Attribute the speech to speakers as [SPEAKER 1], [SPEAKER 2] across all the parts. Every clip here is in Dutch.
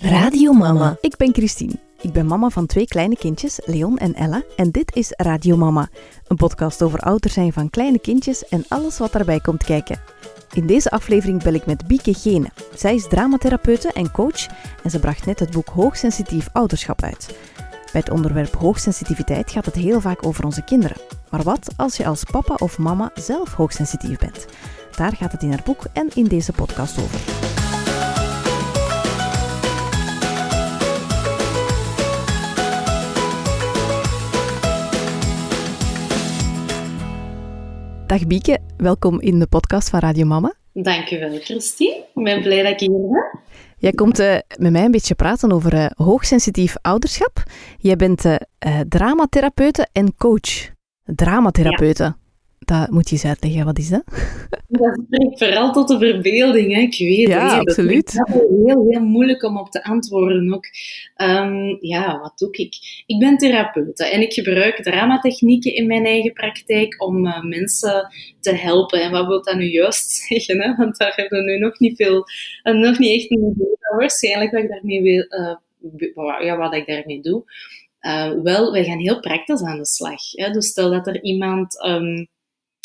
[SPEAKER 1] Radio Mama. Ik ben Christine. Ik ben mama van twee kleine kindjes, Leon en Ella. En dit is Radio Mama, een podcast over ouder zijn van kleine kindjes en alles wat daarbij komt kijken. In deze aflevering bel ik met Bieke Gene. Zij is dramatherapeute en coach en ze bracht net het boek Hoogsensitief Ouderschap uit. Bij het onderwerp hoogsensitiviteit gaat het heel vaak over onze kinderen. Maar wat als je als papa of mama zelf hoogsensitief bent? Daar gaat het in haar boek en in deze podcast over. Dag Bieke, welkom in de podcast van Radio Mama.
[SPEAKER 2] Dankjewel, Christine. Ik ben blij dat ik hier ben.
[SPEAKER 1] Jij komt uh, met mij een beetje praten over uh, hoogsensitief ouderschap. Jij bent uh, dramatherapeute en coach. Dramatherapeute. Ja. Dat moet je eens uitleggen, wat is dat?
[SPEAKER 2] Dat spreekt vooral tot de verbeelding, hè. ik weet
[SPEAKER 1] ja,
[SPEAKER 2] het.
[SPEAKER 1] absoluut.
[SPEAKER 2] Het is heel, heel moeilijk om op te antwoorden ook. Um, ja, wat doe ik? Ik ben therapeute en ik gebruik dramatechnieken in mijn eigen praktijk om uh, mensen te helpen. En wat wil dat nu juist zeggen? Hè? Want daar hebben we nu nog niet veel, uh, nog niet echt een idee van waarschijnlijk wat ik daarmee wil, uh, ja, wat ik daarmee doe. wel, wij gaan heel praktisch aan de slag. Hè? Dus stel dat er iemand... Um,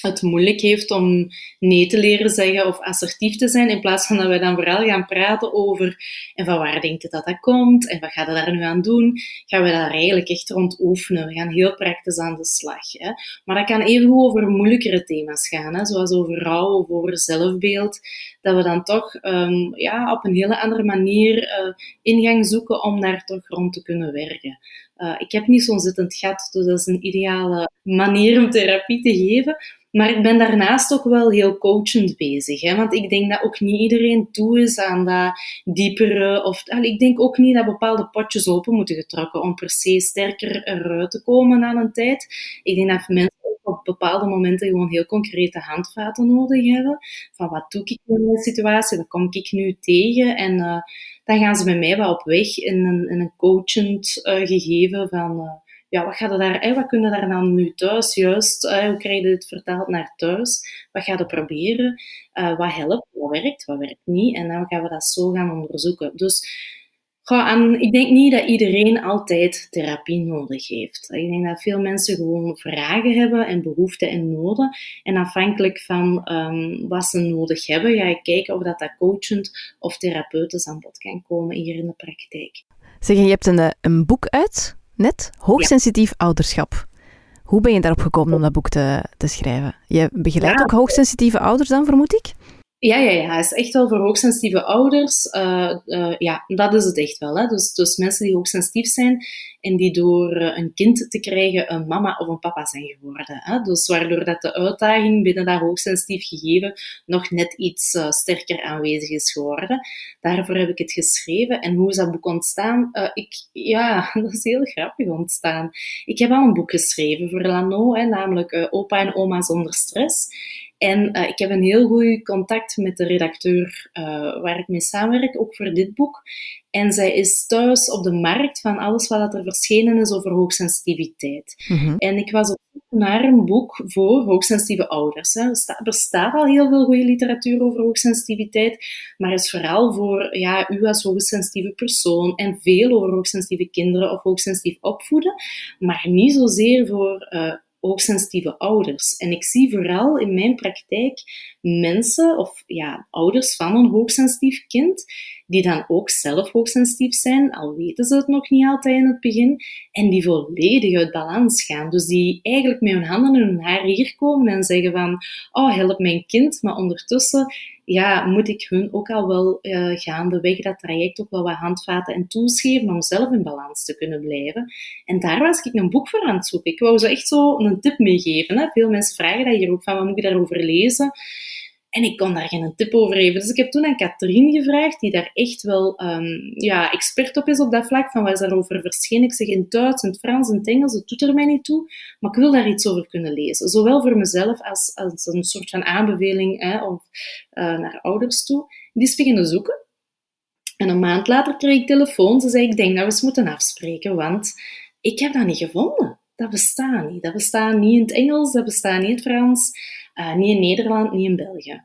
[SPEAKER 2] het moeilijk heeft om nee te leren zeggen of assertief te zijn, in plaats van dat wij dan vooral gaan praten over en van waar denkt je dat dat komt en wat gaat je daar nu aan doen, gaan we daar eigenlijk echt rond oefenen. We gaan heel praktisch aan de slag. Hè. Maar dat kan even over moeilijkere thema's gaan, hè, zoals over rouw of over zelfbeeld, dat we dan toch um, ja, op een hele andere manier uh, ingang zoeken om daar toch rond te kunnen werken. Uh, ik heb niet zo'n zittend gat, dus dat is een ideale manier om therapie te geven. Maar ik ben daarnaast ook wel heel coachend bezig. Hè? Want ik denk dat ook niet iedereen toe is aan dat diepere. Of, ik denk ook niet dat bepaalde potjes open moeten getrokken om per se sterker eruit te komen aan een tijd. Ik denk dat mensen op bepaalde momenten gewoon heel concrete handvaten nodig hebben. Van wat doe ik in deze situatie? Wat kom ik nu tegen? En uh, dan gaan ze met mij wel op weg in een, een coachend uh, gegeven van... Uh, ja, wat, gaat er daar, wat kunnen daar dan nu thuis juist, hoe krijg je dit vertaald naar thuis? Wat ga je proberen? Uh, wat helpt? Wat werkt? Wat werkt niet? En dan gaan we dat zo gaan onderzoeken. Dus goh, en ik denk niet dat iedereen altijd therapie nodig heeft. Ik denk dat veel mensen gewoon vragen hebben en behoeften en noden. En afhankelijk van um, wat ze nodig hebben, ga ik kijken of dat, dat coachend of therapeutisch aan bod kan komen hier in de praktijk.
[SPEAKER 1] Zeg, je hebt een, een boek uit net, Hoogsensitief ja. ouderschap. Hoe ben je daarop gekomen om dat boek te, te schrijven? Je begeleidt ja. ook hoogsensitieve ouders dan, vermoed ik?
[SPEAKER 2] Ja, ja, ja. Het is echt wel voor hoogsensitieve ouders. Uh, uh, ja, dat is het echt wel. Hè. Dus, dus mensen die hoogsensitief zijn en die door uh, een kind te krijgen een mama of een papa zijn geworden. Hè. Dus waardoor dat de uitdaging binnen dat hoogsensitief gegeven nog net iets sterker aanwezig is geworden. Daarvoor heb ik het geschreven. En hoe is dat boek ontstaan? ik, ja, dat is heel grappig ontstaan. Ik heb al een boek geschreven voor Lano, hè, namelijk Opa en Oma zonder stress. En uh, ik heb een heel goed contact met de redacteur uh, waar ik mee samenwerk, ook voor dit boek. En zij is thuis op de markt van alles wat er verschenen is over hoogsensitiviteit. Mm -hmm. En ik was op zoek naar een boek voor hoogsensitieve ouders. Hè. Er bestaat al heel veel goede literatuur over hoogsensitiviteit, maar is vooral voor ja, u als hoogsensitieve persoon en veel over hoogsensitieve kinderen of hoogsensitief opvoeden, maar niet zozeer voor uh, hoogsensitieve ouders. En ik zie vooral in mijn praktijk mensen of ja, ouders van een hoogsensitief kind, die dan ook zelf hoogsensitief zijn, al weten ze het nog niet altijd in het begin, en die volledig uit balans gaan. Dus die eigenlijk met hun handen in hun haar hier komen en zeggen van, oh, help mijn kind, maar ondertussen ja, moet ik hun ook al wel uh, gaandeweg dat traject ook wel wat handvaten en tools geven om zelf in balans te kunnen blijven. En daar was ik een boek voor aan het zoeken. Ik wou zo echt zo een tip meegeven. Veel mensen vragen dat hier ook van, wat moet ik daarover lezen? En ik kon daar geen tip over geven. Dus ik heb toen aan Katrien gevraagd, die daar echt wel um, ja, expert op is op dat vlak, van wat is daarover verschenen. Ik zeg in Duits, in het Frans, in het Engels, het doet er mij niet toe. Maar ik wil daar iets over kunnen lezen. Zowel voor mezelf als, als een soort van aanbeveling hè, of, uh, naar ouders toe. Die is beginnen zoeken. En een maand later kreeg ik telefoon. Ze zei, ik denk dat we eens moeten afspreken, want ik heb dat niet gevonden. Dat bestaat niet. Dat bestaat niet in het Engels, dat bestaat niet in het Frans. Uh, niet in Nederland, niet in België.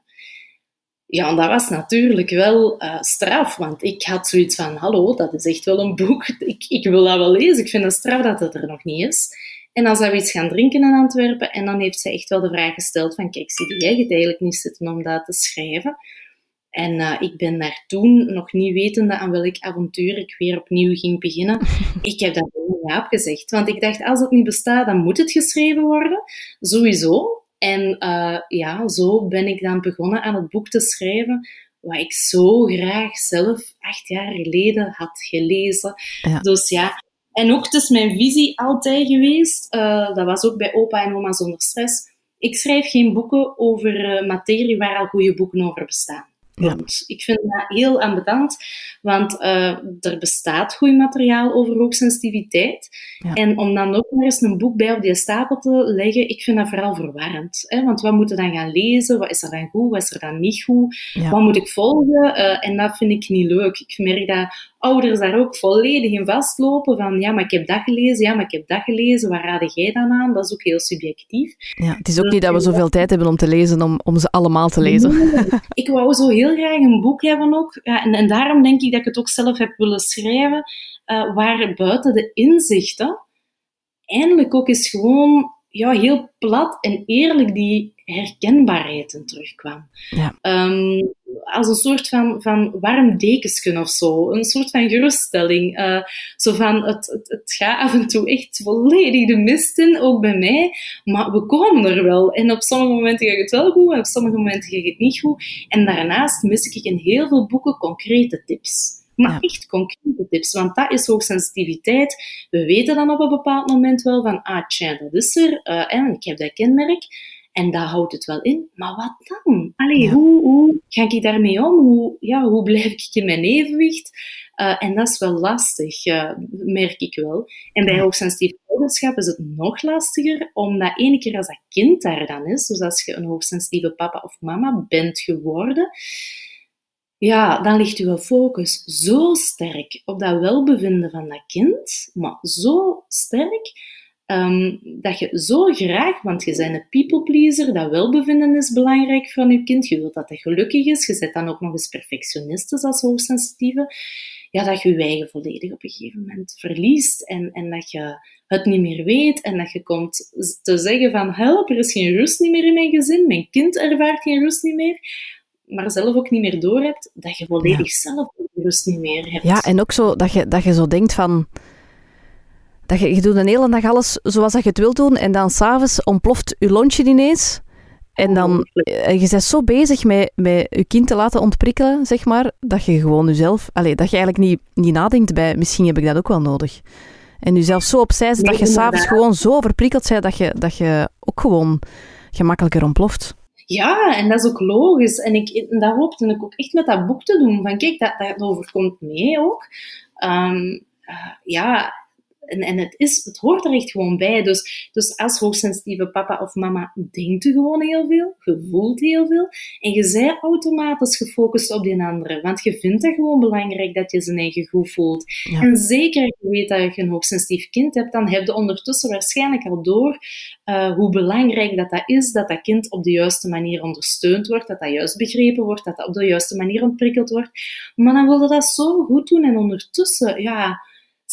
[SPEAKER 2] Ja, en dat was natuurlijk wel uh, straf, want ik had zoiets van, hallo, dat is echt wel een boek, ik, ik wil dat wel lezen, ik vind het straf dat het er nog niet is. En dan zou we iets gaan drinken in Antwerpen en dan heeft zij echt wel de vraag gesteld van, kijk, zie jij het eigenlijk niet zitten om dat te schrijven? En uh, ik ben daar toen, nog niet wetende aan welk avontuur ik weer opnieuw ging beginnen, ik heb daar ja op gezegd. Want ik dacht, als het niet bestaat, dan moet het geschreven worden. Sowieso. En uh, ja, zo ben ik dan begonnen aan het boek te schrijven, wat ik zo graag zelf acht jaar geleden had gelezen. Ja. Dus ja, en ook, het is mijn visie altijd geweest, uh, dat was ook bij opa en oma zonder stress, ik schrijf geen boeken over materie waar al goede boeken over bestaan. Ja. Ik vind dat heel ambetant, want uh, er bestaat goed materiaal over hoogsensitiviteit. Ja. En om dan ook maar eens een boek bij op die stapel te leggen, ik vind dat vooral verwarrend. Hè? Want wat moeten we dan gaan lezen? Wat is er dan goed? Wat is er dan niet goed? Ja. Wat moet ik volgen? Uh, en dat vind ik niet leuk. Ik merk dat ouders daar ook volledig in vastlopen van ja, maar ik heb dat gelezen, ja, maar ik heb dat gelezen, waar raad jij dan aan? Dat is ook heel subjectief.
[SPEAKER 1] Ja, het is ook niet dat we zoveel tijd hebben om te lezen, om, om ze allemaal te lezen.
[SPEAKER 2] ik wou zo heel graag een boek hebben ook, ja, en, daarom denk ik dat ik het ook zelf heb willen schrijven, uh, waar buiten de inzichten eindelijk ook eens gewoon ja, heel plat en eerlijk die herkenbaarheid in terugkwam. Ja. Um, als een soort van, van warm dekensken of zo. Een soort van geruststelling. Uh, zo van, het, het, het gaat af en toe echt volledig de mist in, ook bij mij. Maar we komen er wel. En op sommige momenten gaat het wel goed, en op sommige momenten gaat het niet goed. En daarnaast mis ik in heel veel boeken concrete tips. Maar echt concrete tips, want dat is hoogsensitiviteit. We weten dan op een bepaald moment wel van, ah tja, dat is er, uh, en ik heb dat kenmerk. En dat houdt het wel in. Maar wat dan? Allee, hoe, hoe ga ik daarmee om? Hoe, ja, hoe blijf ik in mijn evenwicht? Uh, en dat is wel lastig, uh, merk ik wel. En bij hoogsensitief ouderschap is het nog lastiger, omdat ene keer als dat kind daar dan is, dus als je een hoogsensitieve papa of mama bent geworden, ja, dan ligt uw focus zo sterk op dat welbevinden van dat kind, maar zo sterk, um, dat je zo graag, want je bent een people pleaser, dat welbevinden is belangrijk van je kind, je wilt dat hij gelukkig is, je bent dan ook nog eens perfectionistisch als hoogsensitieve, ja, dat je je eigen volledig op een gegeven moment verliest en, en dat je het niet meer weet en dat je komt te zeggen van help, er is geen rust niet meer in mijn gezin, mijn kind ervaart geen rust niet meer maar zelf ook niet meer doorhebt, dat je volledig zelf de rust niet meer hebt.
[SPEAKER 1] Ja, en ook zo dat je, dat je zo denkt van... Dat je, je doet een hele dag alles zoals dat je het wilt doen en dan s'avonds ontploft je lontje ineens. En dan, eh, je bent zo bezig met, met je kind te laten ontprikkelen, zeg maar, dat je gewoon jezelf... Allez, dat je eigenlijk niet, niet nadenkt bij, misschien heb ik dat ook wel nodig. En jezelf zo opzij zet dat je s'avonds gewoon zo overprikkeld bent dat je, dat je ook gewoon gemakkelijker ontploft.
[SPEAKER 2] Ja, en dat is ook logisch. En ik, dat hoopte ik ook echt met dat boek te doen. Van kijk, dat, dat overkomt mee ook. Um, ja, en, en het, is, het hoort er echt gewoon bij. Dus, dus als hoogsensitieve papa of mama denkt u gewoon heel veel, je voelt heel veel en je zij automatisch gefocust op die andere. Want je vindt het gewoon belangrijk dat je zijn eigen goed voelt. En zeker als je weet dat je een hoogsensitief kind hebt, dan heb je ondertussen waarschijnlijk al door uh, hoe belangrijk dat, dat is, dat dat kind op de juiste manier ondersteund wordt, dat dat juist begrepen wordt, dat dat op de juiste manier ontprikkeld wordt. Maar dan wil je dat zo goed doen en ondertussen, ja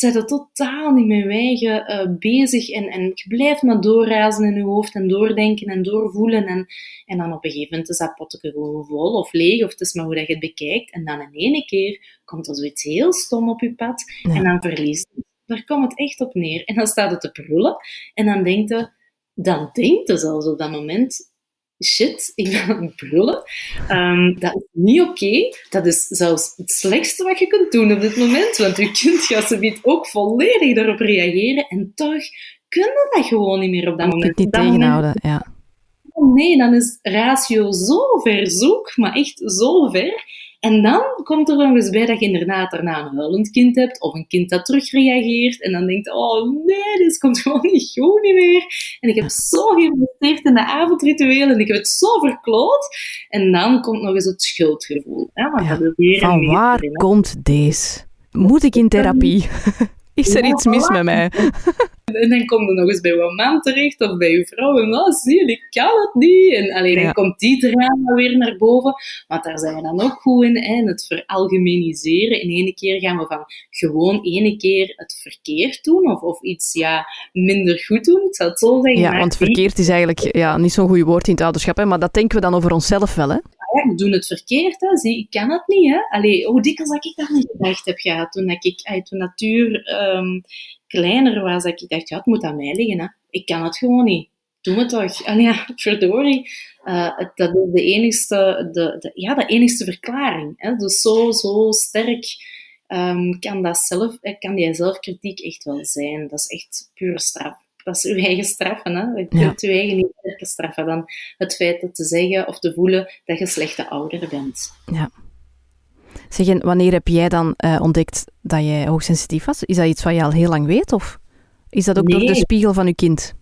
[SPEAKER 2] zijn er totaal niet met wijgen uh, bezig. En, en je blijft maar doorrazen in je hoofd en doordenken en doorvoelen. En, en dan op een gegeven moment is dat potje gewoon vol of leeg of het is maar hoe dat je het bekijkt. En dan in ene keer komt er zoiets heel stom op je pad. En dan verliest het. Daar komt het echt op neer. En dan staat het te prullen. En dan denkt je, dan denkt je zelfs op dat moment, shit, ik ben aan het brullen. Um, dat is niet oké. Dat is zelfs het slechtste wat je kunt doen op dit moment. Want je gaat ze ook volledig daarop reageren. En toch kunnen dat gewoon niet meer op dat moment.
[SPEAKER 1] Je niet tegenhouden, ja.
[SPEAKER 2] Nee, dan is ratio zo ver zoek, maar echt zo ver. En dan komt er nog eens bij dat je inderdaad daarna een huilend kind hebt, of een kind dat terugreageert, en dan denkt, oh nee, dit komt gewoon niet goed niet meer. En ik heb zo geïnvesteerd in de avondrituelen, en ik heb het zo verkloot. En dan komt nog eens het schuldgevoel. Ja.
[SPEAKER 1] Van waar komt deze? Moet ik in therapie? Is er iets mis met mij?
[SPEAKER 2] En dan komt er nog eens bij uw man terecht of bij uw vrouw. En oh, zie je, ik kan het niet. En alleen dan komt die drama weer naar boven. Want daar zijn we dan ook goed in. Hè? Het veralgemeniseren. In ene keer gaan we van gewoon ene keer het verkeerd doen. Of, of iets ja, minder goed doen. Ik zou het zo zeggen.
[SPEAKER 1] Ja, want verkeerd is eigenlijk ja, niet zo'n goed woord in het ouderschap. Hè? Maar dat denken we dan over onszelf wel, hè?
[SPEAKER 2] Ja, ik doe het verkeerd, hè. Zie, ik kan het niet, hè. Allee, hoe dikwijls dat ik dat niet gedacht heb gehad, toen, dat ik, toen natuur um, kleiner was, dat ik dacht, ja, het moet aan mij liggen, hè. Ik kan het gewoon niet. Doe het toch. Allee, ja, verdorie. Uh, dat is de enigste, de, de, ja, de enigste verklaring. Hè. Dus zo, zo sterk um, kan, dat zelf, kan die zelfkritiek echt wel zijn. Dat is echt pure straf dat is uw eigen straffen. Hè? Je kunt ja. je eigen niet sterker straffen dan het feit dat te zeggen of te voelen dat je slechte ouder bent.
[SPEAKER 1] Ja. Zeg, en wanneer heb jij dan uh, ontdekt dat jij hoogsensitief was? Is dat iets wat je al heel lang weet? Of is dat ook door de spiegel van je kind?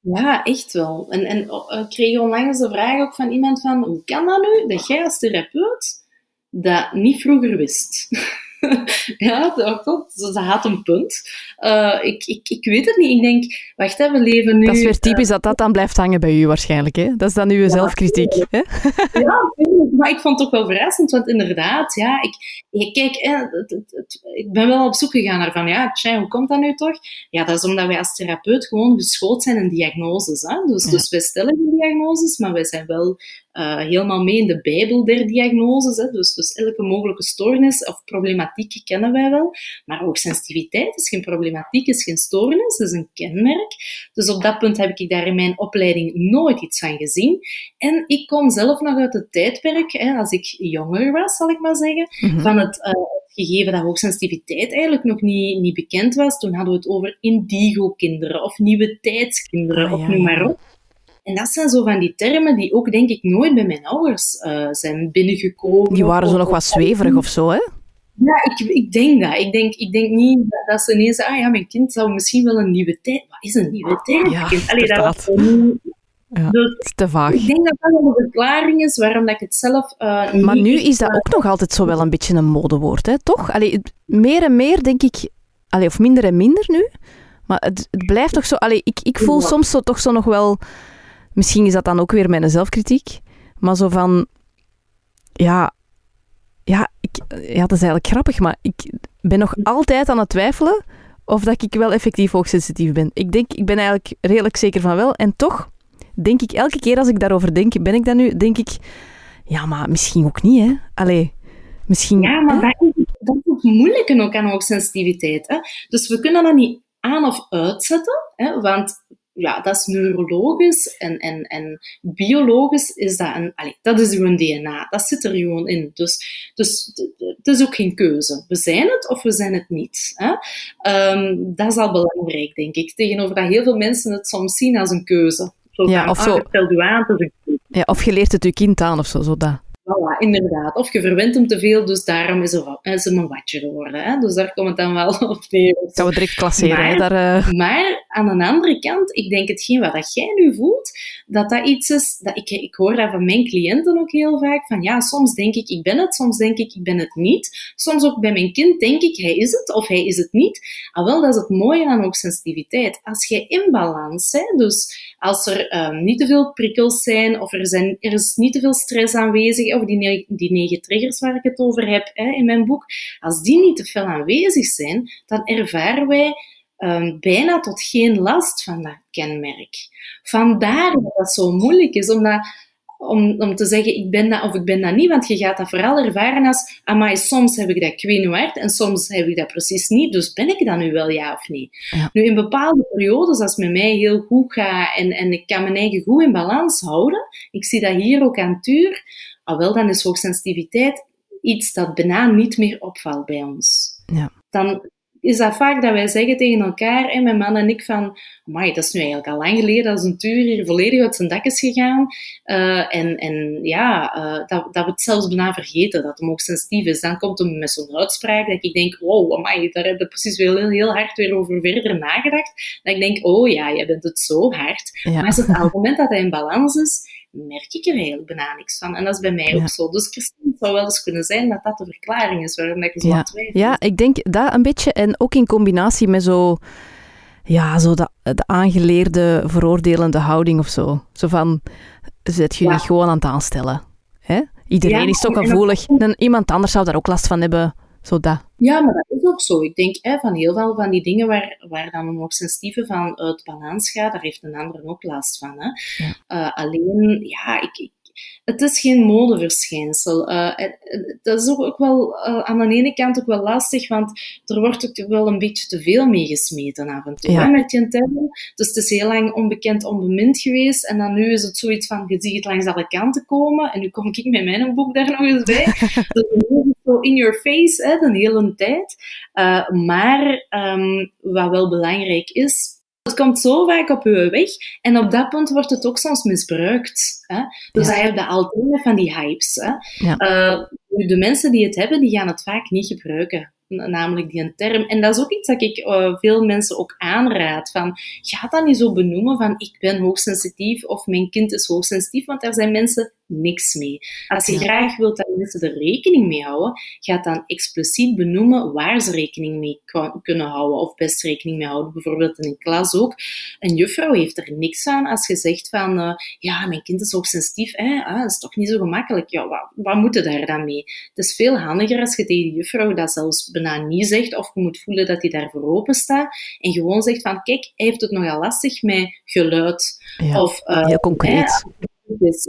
[SPEAKER 2] Ja, echt wel. En, en uh, ik kreeg onlangs de vraag ook van iemand van, hoe kan dat nu dat jij als therapeut dat niet vroeger wist? ja, dat klopt. Dat had een punt. Uh, ik, ik, ik weet het niet. Ik denk, wacht even, we leven nu...
[SPEAKER 1] Dat is weer typisch uh, dat dat dan blijft hangen bij u waarschijnlijk. Hè? Dat is dan uw ja, zelfkritiek. Hè?
[SPEAKER 2] ja, maar ik vond het ook wel verrassend. Want inderdaad, ja, ik kijk, ik ben wel op zoek gegaan naar van, ja, tja, hoe komt dat nu toch? Ja, dat is omdat wij als therapeut gewoon geschoold zijn in diagnoses. Hè? Dus, ja. dus wij stellen die diagnoses, maar wij zijn wel uh, helemaal mee in de bijbel der diagnoses. Hè. Dus, dus elke mogelijke stoornis of problematiek kennen wij wel. Maar ook sensitiviteit is geen problematiek, is geen stoornis, is een kenmerk. Dus op dat punt heb ik daar in mijn opleiding nooit iets van gezien. En ik kom zelf nog uit het tijdperk, hè, als ik jonger was, zal ik maar zeggen, mm-hmm. van het... Uh, gegeven dat hoogsensitiviteit eigenlijk nog niet, niet bekend was, toen hadden we het over indigo-kinderen of nieuwe tijdskinderen ah, of ja, noem maar op. En dat zijn zo van die termen die ook, denk ik, nooit bij mijn ouders uh, zijn binnengekomen.
[SPEAKER 1] Die waren zo nog wat zweverig of zo, hè?
[SPEAKER 2] Ja, ik, ik denk dat. Ik denk, ik denk niet dat, dat ze ineens zeggen, ah ja, mijn kind zou misschien wel een nieuwe tijd... Wat is een nieuwe tijd?
[SPEAKER 1] Ja, Allee, dat ja, dus, te vaag.
[SPEAKER 2] Ik denk dat dat een verklaring is waarom dat ik het zelf uh,
[SPEAKER 1] Maar nu is dat ook nog altijd zo wel een beetje een modewoord, hè? toch? Allee, meer en meer denk ik... Allee, of minder en minder nu. Maar het, het blijft toch zo... Allee, ik, ik voel soms zo, toch zo nog wel Misschien is dat dan ook weer mijn zelfkritiek. Maar zo van... Ja... Ja, ik, ja, dat is eigenlijk grappig, maar ik ben nog altijd aan het twijfelen of dat ik wel effectief hoogsensitief ben. Ik denk, ik ben eigenlijk redelijk zeker van wel. En toch denk ik elke keer als ik daarover denk, ben ik dat nu, denk ik... Ja, maar misschien ook niet, hè. Allee, misschien...
[SPEAKER 2] Ja, maar dat is, dat is het moeilijke ook aan hoogsensitiviteit. Hè? Dus we kunnen dat niet aan of uitzetten, hè? want ja, dat is neurologisch en, en, en biologisch is dat een, allez, dat is gewoon DNA. Dat zit er gewoon in. Dus, dus het is ook geen keuze. We zijn het of we zijn het niet. Hè? Um, dat is al belangrijk, denk ik. Tegenover dat heel veel mensen het soms zien als een keuze.
[SPEAKER 1] Zo ja, of zo.
[SPEAKER 2] Ah, aan,
[SPEAKER 1] ja, of je leert het je kind aan of zo, zo dat.
[SPEAKER 2] Voilà, inderdaad. Of je verwint hem te veel, dus daarom is, er, is hem een watje geworden. Hè? Dus daar komt het dan wel op neer.
[SPEAKER 1] Gaan we direct klasseren.
[SPEAKER 2] Maar,
[SPEAKER 1] hè? Daar, uh...
[SPEAKER 2] maar aan de andere kant, ik denk hetgeen wat dat jij nu voelt, dat dat iets is, dat ik, ik hoor dat van mijn cliënten ook heel vaak, van ja, soms denk ik ik ben het, soms denk ik ik ben het niet. Soms ook bij mijn kind denk ik hij is het of hij is het niet. Al wel, dat is het mooie aan ook sensitiviteit. Als je in balans bent, dus als er um, niet te veel prikkels zijn, of er, zijn, er is niet te veel stress aanwezig, of die, die negen triggers waar ik het over heb hè, in mijn boek, als die niet te veel aanwezig zijn, dan ervaren wij um, bijna tot geen last van dat kenmerk. Vandaar dat het zo moeilijk is, omdat om, om te zeggen ik ben dat of ik ben dat niet, want je gaat dat vooral ervaren als, amai, soms heb ik dat kwenoerd en soms heb ik dat precies niet, dus ben ik dat nu wel ja of nee? Ja. Nu, in bepaalde periodes, als het met mij heel goed gaat en, en ik kan mijn eigen goed in balans houden, ik zie dat hier ook aan Tuur, al wel, dan is hoogsensitiviteit iets dat bijna niet meer opvalt bij ons.
[SPEAKER 1] Ja.
[SPEAKER 2] Dan is dat vaak dat wij zeggen tegen elkaar, en mijn man en ik, van, dat is nu eigenlijk al lang geleden dat een tuur hier volledig uit zijn dak is gegaan. Uh, en, en ja, uh, dat, dat we het zelfs bijna vergeten, dat hem ook sensitief is. Dan komt hij met zo'n uitspraak dat ik denk, wow, amai, daar heb je precies wel heel, heel hard weer over verder nagedacht. Dat ik denk, oh ja, jij bent het zo hard. Ja. Maar als het, op het moment dat hij in balans is, merk ik er eigenlijk bijna niks van. En dat is bij mij ook zo. Dus Christine, het zou wel eens kunnen zijn dat dat de verklaring is waarom ik zo
[SPEAKER 1] ja.
[SPEAKER 2] twijfel.
[SPEAKER 1] Ja, ik denk dat een beetje. En ook in combinatie met zo ja, zo de, de aangeleerde veroordelende houding of zo. Zo van, zet je niet gewoon aan het aanstellen. Hè? Iedereen is toch gevoelig. En iemand anders zou daar ook last van hebben. Zo dat.
[SPEAKER 2] Ja, maar dat is ook zo. Ik denk hè, van heel veel van die dingen waar, waar dan een hoogsensitieve van uit balans gaat, daar heeft een ander ook last van. Hè. Uh, alleen, ja, ik, ik het is geen modeverschijnsel. Uh, dat is ook, wel uh, aan de ene kant ook wel lastig, want er wordt ook wel een beetje te veel meegesmeten af en toe ja. met je term. Dus het is heel lang onbekend, onbemind geweest. En dan nu is het zoiets van, je ziet het langs alle kanten komen. En nu kom ik met mijn boek daar nog eens bij. dus zo in your face hè, de hele tijd. Uh, maar um, wat wel belangrijk is, het komt zo vaak op je weg en op dat punt wordt het ook soms misbruikt. Hè? Dus ja. je hebt altijd van die hypes. Hè? Ja. Uh, de mensen die het hebben, die gaan het vaak niet gebruiken namelijk die term. En dat is ook iets dat ik uh, veel mensen ook aanraad. Van, ga dat niet zo benoemen van ik ben hoogsensitief of mijn kind is hoogsensitief, want daar zijn mensen niks mee. Als je graag wilt dat mensen er rekening mee houden, ga dan expliciet benoemen waar ze rekening mee kunnen houden of best rekening mee houden. Bijvoorbeeld in een klas ook. Een juffrouw heeft er niks aan als je zegt van uh, ja, mijn kind is hoogsensitief, hè? Ah, dat is toch niet zo gemakkelijk. Ja, wat, wat moet je daar dan mee? Het is veel handiger als je tegen de juffrouw dat zelfs bijna niet zegt, of je moet voelen dat hij daarvoor open staat, en gewoon zegt van, kijk, hij heeft het nogal lastig met geluid.
[SPEAKER 1] Ja, of, uh, heel concreet.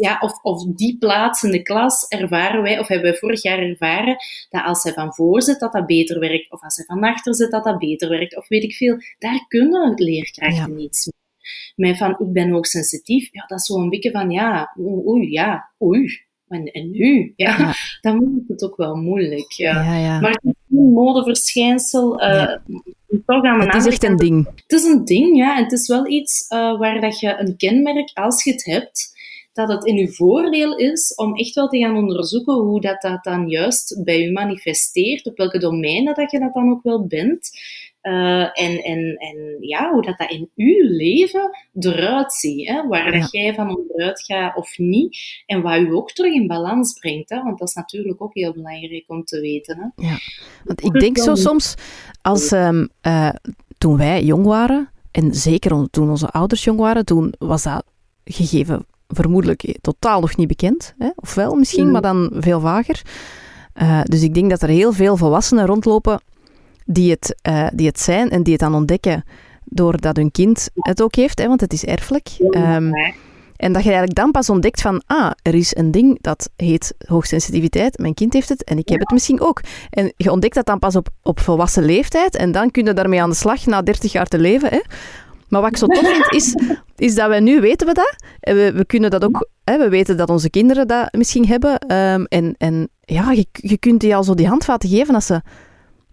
[SPEAKER 2] Ja, of, of die plaats in de klas ervaren wij, of hebben wij vorig jaar ervaren, dat als hij van voor zit, dat dat beter werkt, of als hij van achter zit, dat dat beter werkt, of weet ik veel. Daar kunnen leerkrachten ja. niets mee. Met van, ik ben ook sensitief, ja, dat is zo'n beetje van, ja, oei, ja, oei, en, en nu? Ja, ja. dan wordt het ook wel moeilijk. Ja. Maar het is een modeverschijnsel. Uh, toch aan
[SPEAKER 1] het is echt een ding.
[SPEAKER 2] Het is een ding, ja. En het is wel iets uh, waar dat je een kenmerk, als je het hebt, dat het in uw voordeel is om echt wel te gaan onderzoeken hoe dat, dat dan juist bij u manifesteert, op welke domeinen dat je dat dan ook wel bent. Uh, en, en, en ja, hoe dat, dat in uw leven eruit ziet. Hè? Waar ja. dat jij van onderuit gaat of niet. En wat u ook terug in balans brengt. Hè? Want dat is natuurlijk ook heel belangrijk om te weten. Hè?
[SPEAKER 1] Ja, want ik denk zo soms, als um, uh, toen wij jong waren, en zeker toen onze ouders jong waren, toen was dat gegeven vermoedelijk totaal nog niet bekend. Hè? Of wel misschien, mm. maar dan veel vager. Uh, dus ik denk dat er heel veel volwassenen rondlopen die het, uh, die het zijn en die het dan ontdekken doordat hun kind het ook heeft, hè, want het is erfelijk. Um, en dat je eigenlijk dan pas ontdekt van, ah, er is een ding dat heet hoogsensitiviteit, mijn kind heeft het en ik heb het misschien ook. En je ontdekt dat dan pas op, op volwassen leeftijd en dan kun je daarmee aan de slag na 30 jaar te leven. Hè. Maar wat ik zo tof vind, is, is dat wij nu weten we dat. En we, we kunnen dat ook... Hè, we weten dat onze kinderen dat misschien hebben. Um, en, en ja, je, je kunt die al zo die handvaten geven als ze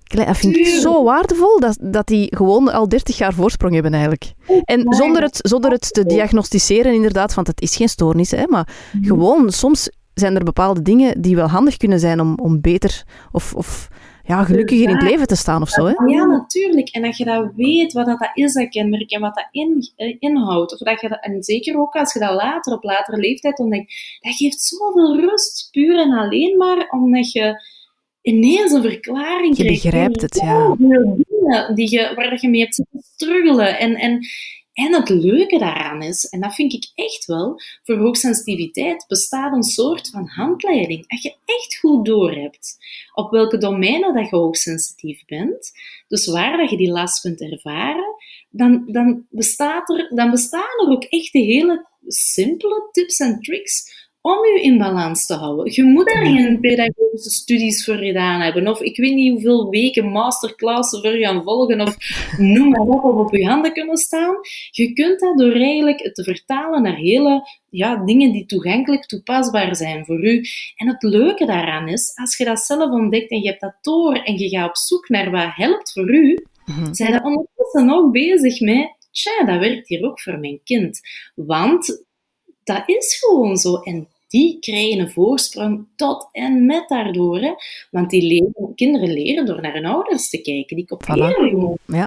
[SPEAKER 1] dat vind ik zo waardevol, dat, dat die gewoon al 30 jaar voorsprong hebben eigenlijk. En zonder het, zonder het te diagnosticeren inderdaad, want het is geen stoornis, hè, maar mhm. gewoon soms zijn er bepaalde dingen die wel handig kunnen zijn om, om beter of, of ja, gelukkiger in het leven te staan of zo. Hè?
[SPEAKER 2] Ja, natuurlijk. En dat je dat weet, wat dat is, dat kenmerk, en wat dat in, eh, inhoudt. Of dat je dat, en zeker ook als je dat later, op latere leeftijd ontdekt, dat geeft zoveel rust, puur en alleen maar omdat je ineens een verklaring
[SPEAKER 1] je krijgt. Je begrijpt het, ja.
[SPEAKER 2] Dingen die je, waar je mee hebt zitten struggelen. En, en, en het leuke daaraan is, en dat vind ik echt wel, voor hoogsensitiviteit bestaat een soort van handleiding. Als je echt goed doorhebt op welke domeinen dat je hoogsensitief bent, dus waar dat je die last kunt ervaren, dan, dan, bestaat er, dan bestaan er ook echt de hele simpele tips en tricks om je in balans te houden. Je moet daar geen pedagogische studies voor gedaan hebben, of ik weet niet hoeveel weken masterclasses voor gaan volgen, of noem maar op, of op je handen kunnen staan. Je kunt dat door eigenlijk te vertalen naar hele ja, dingen die toegankelijk toepasbaar zijn voor u. En het leuke daaraan is, als je dat zelf ontdekt en je hebt dat door en je gaat op zoek naar wat helpt voor u, mm-hmm. zijn je ondertussen ook bezig met tja, dat werkt hier ook voor mijn kind. Want dat is gewoon zo. En die krijgen een voorsprong tot en met daardoor. Hè? Want die leren, kinderen leren door naar hun ouders te kijken. Die kopiëren
[SPEAKER 1] voilà. Ja.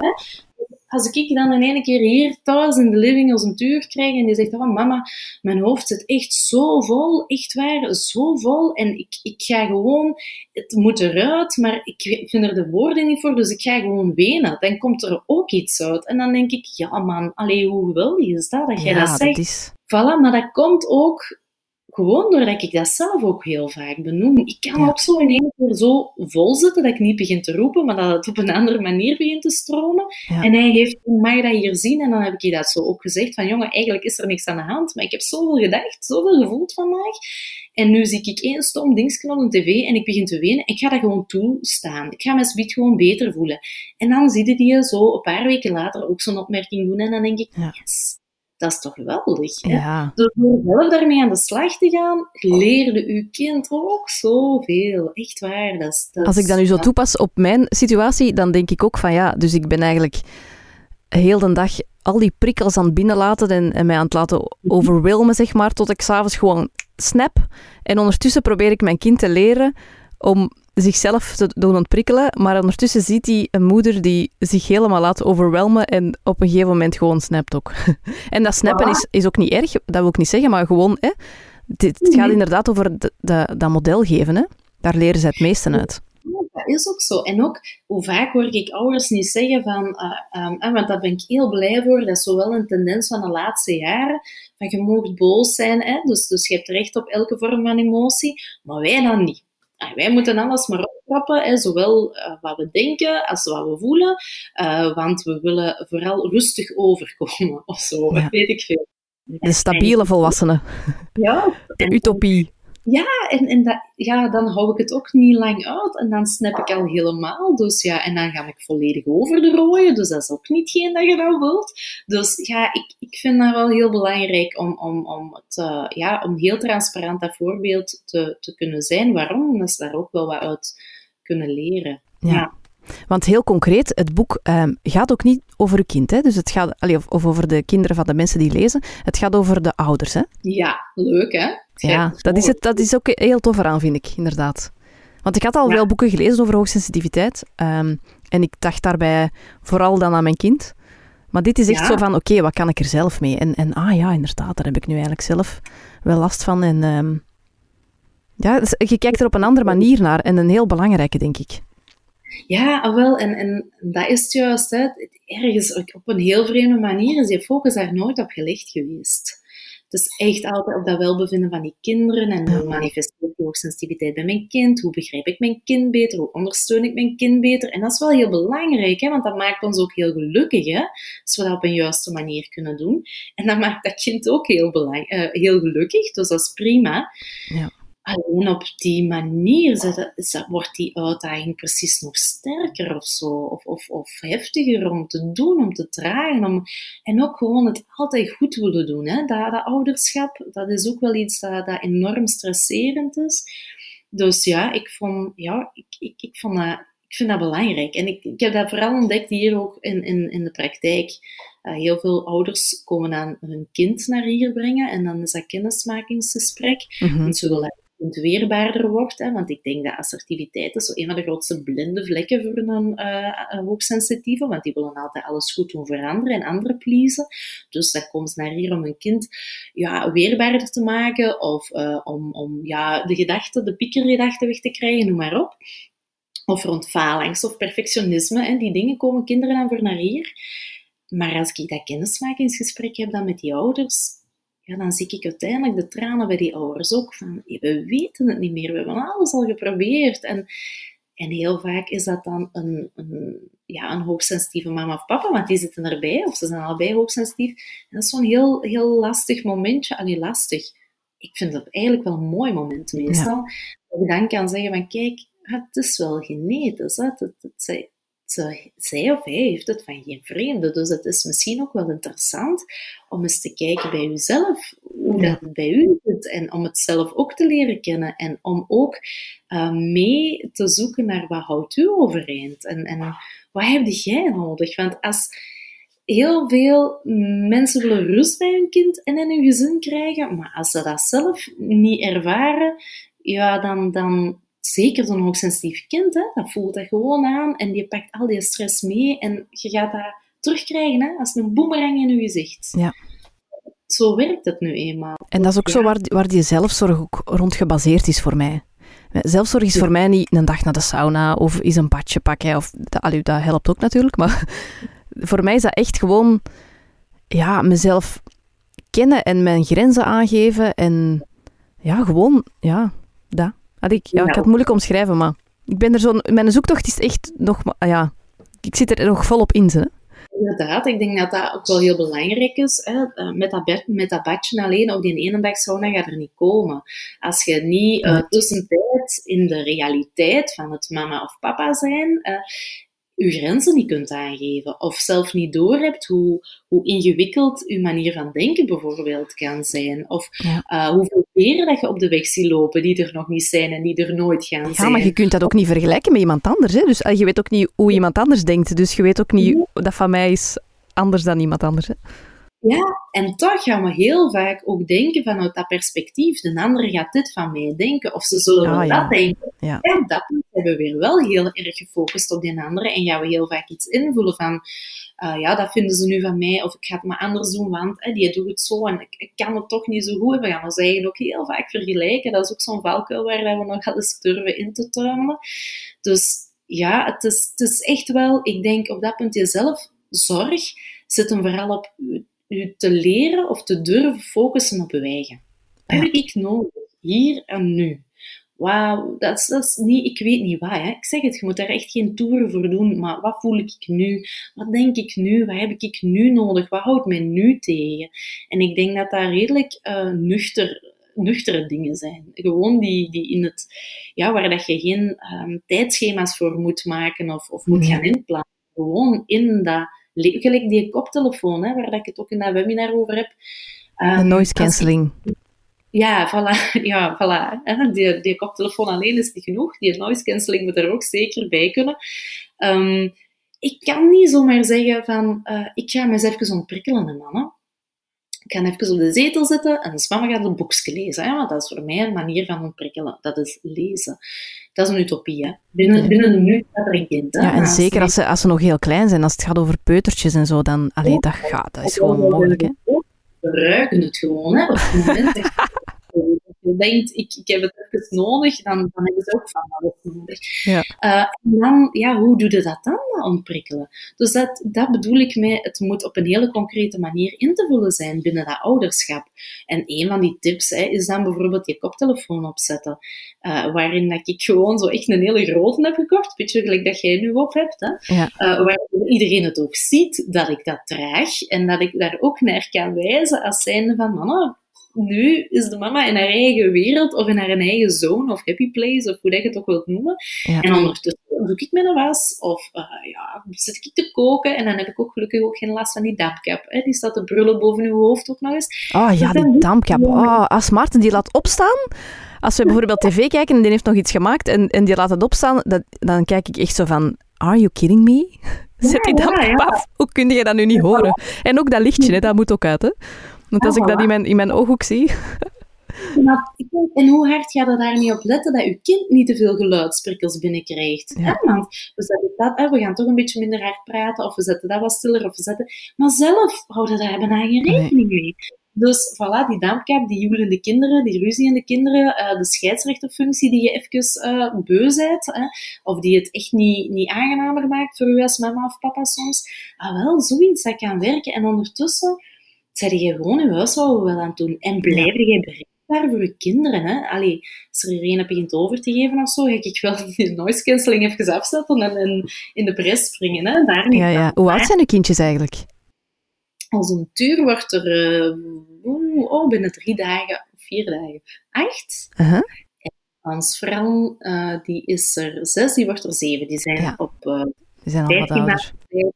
[SPEAKER 2] als ik dan in ene keer hier thuis in de living als een tuur krijg en die zegt, oh mama, mijn hoofd zit echt zo vol, echt waar, zo vol. En ik, ik ga gewoon, het moet eruit, maar ik vind er de woorden niet voor, dus ik ga gewoon wenen. Dan komt er ook iets uit. En dan denk ik, ja man, allee, hoe geweldig is dat, dat jij
[SPEAKER 1] ja,
[SPEAKER 2] dat zegt.
[SPEAKER 1] Dat is...
[SPEAKER 2] Voilà, maar dat komt ook gewoon doordat ik dat zelf ook heel vaak benoem. Ik kan
[SPEAKER 1] Ja.
[SPEAKER 2] ook zo in één keer zo vol zitten dat ik niet begin te roepen, maar dat het op een andere manier begint te stromen.
[SPEAKER 1] Ja.
[SPEAKER 2] En hij heeft, mag dat hier zien? En dan heb ik je dat zo ook gezegd, van jongen, eigenlijk is er niks aan de hand, maar ik heb zoveel gedacht, zoveel gevoeld vandaag. En nu zie ik één stom dingetje op de tv en ik begin te wenen. Ik ga dat gewoon toestaan. Ik ga me zoiets gewoon beter voelen. En dan zie je die zo een paar weken later ook zo'n opmerking doen en dan denk ik,
[SPEAKER 1] Ja.
[SPEAKER 2] yes, dat is toch geweldig. Hè?
[SPEAKER 1] Ja,
[SPEAKER 2] Dus door zelf daarmee aan de slag te gaan, leerde uw kind ook zoveel. Echt waar. Dat is, dat
[SPEAKER 1] Als ik dat nu zo
[SPEAKER 2] ja.
[SPEAKER 1] toepas op mijn situatie, dan denk ik ook van ja, dus ik ben eigenlijk heel de dag al die prikkels aan het binnenlaten en, en mij aan het laten overwhelmen, zeg maar, tot ik s'avonds gewoon snap. En ondertussen probeer ik mijn kind te leren om zichzelf te doen ontprikkelen, maar ondertussen ziet hij een moeder die zich helemaal laat overwelmen en op een gegeven moment gewoon snapt ook. en dat snappen
[SPEAKER 2] Voilà.
[SPEAKER 1] is, is ook niet erg, dat wil ik niet zeggen, maar gewoon, hè, het, het gaat inderdaad over de, de- dat model geven. Hè. Daar leren ze het meeste uit.
[SPEAKER 2] Ja, dat is ook zo. En ook, hoe vaak hoor ik ouders niet zeggen van, ehm, eh, want daar ben ik heel blij voor, dat is zo wel een tendens van de laatste jaren, van je mag boos zijn, hè? Dus, dus je hebt recht op elke vorm van emotie, maar wij dan niet. Ah, wij moeten alles maar optrappen, hè, zowel eh, wat we denken als wat we voelen, eh, want we willen vooral rustig overkomen, of zo,
[SPEAKER 1] Ja.
[SPEAKER 2] weet ik veel.
[SPEAKER 1] De stabiele volwassenen.
[SPEAKER 2] Ja,
[SPEAKER 1] De utopie.
[SPEAKER 2] En, en dat, ja, dan hou ik het ook niet lang uit en dan snap ik al helemaal. Dus ja, en dan ga ik volledig over de rooien, dus dat is ook niet geen dat je nou wilt. Dus ja, ik, ik vind dat wel heel belangrijk om, om, om, het, eh, ja, om heel transparant dat voorbeeld te, te kunnen zijn. Waarom? Omdat ze daar ook wel wat uit kunnen leren.
[SPEAKER 1] Ja.
[SPEAKER 2] Ja.
[SPEAKER 1] Want heel concreet, het boek ehm, gaat ook niet over uw kind. Hè? Dus het gaat, allee, of, of over de kinderen van de mensen die lezen. Het gaat over de ouders. Hè?
[SPEAKER 2] Ja, leuk hè?
[SPEAKER 1] Ja, dat is, het, dat is ook heel tof eraan, vind ik, inderdaad. Want ik had al
[SPEAKER 2] Ja.
[SPEAKER 1] wel boeken gelezen over hoogsensitiviteit. ehm, en ik dacht daarbij vooral dan aan mijn kind. Maar dit is echt
[SPEAKER 2] Ja.
[SPEAKER 1] zo van, oké, wat kan ik er zelf mee? En, en ah ja, inderdaad, daar heb ik nu eigenlijk zelf wel last van. En ehm, ja, dus je kijkt er op een andere manier naar. En een heel belangrijke, denk ik.
[SPEAKER 2] Ja, ah, wel, en, en dat is het juist. Hè. Ergens op een heel vreemde manier is die focus daar nooit op gelegd geweest. Is echt altijd op dat welbevinden van die kinderen en hoe manifesteert die hoogsensitiviteit bij mijn kind, hoe begrijp ik mijn kind beter, hoe ondersteun ik mijn kind beter. En dat is wel heel belangrijk, hè, want dat maakt ons ook heel gelukkig, hè, als we dat op een juiste manier kunnen doen. En dat maakt dat kind ook heel, belang, eh, heel gelukkig, dus dat is prima.
[SPEAKER 1] Ja.
[SPEAKER 2] Alleen op die manier zet- zet- wordt die uitdaging precies nog sterker of zo. Of, of, of heftiger om te doen, om te dragen. Om, en ook gewoon het altijd goed willen doen. Hè. Dat, dat ouderschap, dat is ook wel iets dat, dat enorm stresserend is. Dus ja, ik, vond, ja ik, ik, ik, vond dat, ik vind dat belangrijk. En ik, ik heb dat vooral ontdekt hier ook in, in, in de praktijk. Uh, heel veel ouders komen dan hun kind naar hier brengen en dan is dat kennismakingsgesprek.
[SPEAKER 1] Mhm.
[SPEAKER 2] Want ze willen dat het kind weerbaarder wordt. Hè, want ik denk dat assertiviteit is zo een van de grootste blinde vlekken voor een, uh, hoogsensitieve. Want die willen altijd alles goed doen voor anderen en anderen pleasen. Dus dan komt naar hier om een kind ja, weerbaarder te maken. Of uh, om, om ja, de gedachten, de piekergedachten weg te krijgen, noem maar op. Of rond faalangst of perfectionisme. Hè, die dingen komen kinderen dan voor naar hier. Maar als ik dat kennismakingsgesprek heb dan met die ouders, ja, dan zie ik uiteindelijk de tranen bij die ouders ook van, we weten het niet meer, we hebben alles al geprobeerd. En, en heel vaak is dat dan een, een, ja, een hoogsensitieve mama of papa, want die zitten erbij, of ze zijn allebei hoogsensitief. En dat is zo'n heel, heel lastig momentje. Allee, lastig. Ik vind dat eigenlijk wel een mooi moment meestal. Ja. Dat je dan kan zeggen van, kijk, het is wel genetisch. Hè? Het, het, het, ze, zij of hij heeft het van geen vreemde. Dus het is misschien ook wel interessant om eens te kijken bij uzelf, hoe dat het bij u zit. En om het zelf ook te leren kennen. En om ook uh, mee te zoeken naar wat houdt u overeind. En, en wat heb jij nodig? Want als heel veel mensen willen rust bij hun kind en in hun gezin krijgen, maar als ze dat zelf niet ervaren, ja, dan... dan zeker zo'n hoogsensitief kind, hè, dat voelt dat gewoon aan en die pakt al die stress mee en je gaat dat terugkrijgen, hè? als een boemerang in je gezicht.
[SPEAKER 1] Ja.
[SPEAKER 2] Zo werkt het nu eenmaal.
[SPEAKER 1] En dat is ook
[SPEAKER 2] Ja.
[SPEAKER 1] zo waar, waar die zelfzorg ook rond gebaseerd is voor mij. Zelfzorg is
[SPEAKER 2] Ja.
[SPEAKER 1] voor mij niet een dag naar de sauna of is een badje pakken. Of, dat, allee, dat helpt ook natuurlijk, maar voor mij is dat echt gewoon ja, mezelf kennen en mijn grenzen aangeven. En ja, gewoon, ja, dat. Ik, ja, ik kan het moeilijk omschrijven, maar ik ben er zo... Mijn zoektocht is echt nog... Ja, ik zit er nog volop in, ze.
[SPEAKER 2] Inderdaad, ik denk dat dat ook wel heel belangrijk is. Hè. Eh, Met, dat met dat badje alleen, ook die ene dag sauna gaat er niet komen. Als je niet
[SPEAKER 1] Ja.
[SPEAKER 2] tussentijd in de realiteit van het mama of papa zijn, eh, je grenzen niet kunt aangeven. Of zelf niet doorhebt hoe, hoe ingewikkeld je manier van denken bijvoorbeeld kan zijn. Of
[SPEAKER 1] Ja.
[SPEAKER 2] eh, hoeveel beren dat je op de weg ziet lopen die er nog niet zijn en die er nooit gaan
[SPEAKER 1] Ja,
[SPEAKER 2] zijn.
[SPEAKER 1] maar je kunt dat ook niet vergelijken met iemand anders. Hè? Dus eh, je weet ook niet hoe iemand anders denkt. Dus je weet ook niet dat van mij is anders dan iemand anders. Hè?
[SPEAKER 2] Ja, en toch gaan we heel vaak ook denken vanuit dat perspectief. De ander gaat dit van mij denken, of ze zullen
[SPEAKER 1] Ah, ja.
[SPEAKER 2] dat denken.
[SPEAKER 1] Ja.
[SPEAKER 2] En dat hebben we weer wel heel erg gefocust op die andere. En gaan we heel vaak iets invullen van, eh, ja, dat vinden ze nu van mij, of ik ga het maar anders doen, want hè, die doet het zo en ik, ik kan het toch niet zo goed. We gaan ons eigenlijk ook heel vaak vergelijken. Dat is ook zo'n valkuil waar we nog eens durven in te tuimelen. Dus ja, het is, het is echt wel, ik denk op dat punt jezelf zorg zit hem vooral op u te leren of te durven focussen op eigen. Wat heb ik nodig? Hier en nu. Wauw, dat is, dat is niet, ik weet niet wat. Hè. Ik zeg het, je moet daar echt geen toeren voor doen. Maar wat voel ik nu? Wat denk ik nu? Wat heb ik nu nodig? Wat houdt mij nu tegen? En ik denk dat dat redelijk eh, nuchter, nuchtere dingen zijn. Gewoon die, die in het, ja, waar dat je geen ehm, tijdschema's voor moet maken of, of moet
[SPEAKER 1] Nee.
[SPEAKER 2] gaan inplannen. Gewoon in dat, gelijk die koptelefoon, hè, waar dat ik het ook in dat webinar over heb. Ehm,
[SPEAKER 1] Een noise
[SPEAKER 2] als
[SPEAKER 1] cancelling.
[SPEAKER 2] ja, voilà. Ja, voilà. hè. Die, die koptelefoon alleen is niet genoeg. Die noise cancelling moet er ook zeker bij kunnen. Ehm, ik kan niet zomaar zeggen van, eh, ik ga me eens even ontprikkelen, mannen. Ik ga even op de zetel zitten en de mama gaat een boekje lezen. Hè, want dat is voor mij een manier van ontprikkelen. Dat is lezen. Dat is een utopie. Hè. Binnen, binnen een minuut gaat er een kind. Hè.
[SPEAKER 1] Ja, en
[SPEAKER 2] als
[SPEAKER 1] zeker
[SPEAKER 2] die-
[SPEAKER 1] als ze, als ze nog heel klein zijn, als het gaat over peutertjes en zo, dan... Allee, dat gaat, dat is gewoon mogelijk, hè.
[SPEAKER 2] We ruiken het gewoon, hè. Op het moment denkt, ik, ik heb het even nodig, dan, dan hebben ze ook van alles nodig.
[SPEAKER 1] Ja.
[SPEAKER 2] Eh, en dan, ja, hoe doe je dat dan, dat ontprikkelen? Dus dat, dat bedoel ik mee, het moet op een hele concrete manier in te vullen zijn binnen dat ouderschap. En een van die tips hè, is dan bijvoorbeeld je koptelefoon opzetten, eh, waarin dat ik gewoon zo echt een hele grote heb gekocht, beetje gelijk dat jij nu op hebt, hè.
[SPEAKER 1] Ja.
[SPEAKER 2] Eh, waar iedereen het ook ziet dat ik dat draag en dat ik daar ook naar kan wijzen als zijnde van mama, nu is de mama in haar eigen wereld of in haar eigen zone of happy place of hoe dat je het ook wilt noemen.
[SPEAKER 1] Ja.
[SPEAKER 2] En ondertussen doe ik mijn was of eh, ja, zit ik te koken en dan heb ik ook gelukkig ook geen last van die dampkap. Hè. Die staat te brullen boven uw hoofd ook nog eens.
[SPEAKER 1] Oh ja,
[SPEAKER 2] dat
[SPEAKER 1] die dampkap. Oh, als Maarten die laat opstaan... Als we bijvoorbeeld tv kijken en die heeft nog iets gemaakt en, en die laat het opstaan, dat, dan kijk ik echt zo van... Are you kidding me? Zet die dampkap af. Hoe kun je dat nu niet horen? En ook dat lichtje, hè, dat moet ook uit, hè. Want als ik dat in mijn, in mijn ooghoek zie...
[SPEAKER 2] Maar en hoe hard ga je daar niet op letten dat je kind niet te veel geluidsprikkels binnenkrijgt?
[SPEAKER 1] Ja.
[SPEAKER 2] Hè? Want we, zetten dat, hè, we gaan toch een beetje minder hard praten, of we zetten dat wat stiller, of we zetten... Maar zelf houden daar bijna geen rekening mee. Dus voilà, die dampkap, die joelende kinderen, die ruziende kinderen, eh, de scheidsrechterfunctie die je even eh beu bent, hè, of die het echt niet, niet aangenamer maakt voor u als mama of papa soms. Ah wel, zoiets, dat kan werken. En ondertussen zet je gewoon je huishouden wel aan het doen. En blijf je bereikbaar voor je kinderen. Hè? Allee, als er een begint over te geven of zo, ga ik wel die noise cancelling even afzetten en, en in de pres springen. Hè? Daar niet
[SPEAKER 1] Ja, ja. Hoe oud zijn uw kindjes eigenlijk?
[SPEAKER 2] Als een tuur wordt er, eh, oh, binnen drie dagen, vier dagen, acht.
[SPEAKER 1] Uh-huh.
[SPEAKER 2] Hans Fran, eh, die is er zes, die wordt er zeven. Die zijn
[SPEAKER 1] Ja.
[SPEAKER 2] op eh
[SPEAKER 1] Die zijn al wat
[SPEAKER 2] 15
[SPEAKER 1] ouder.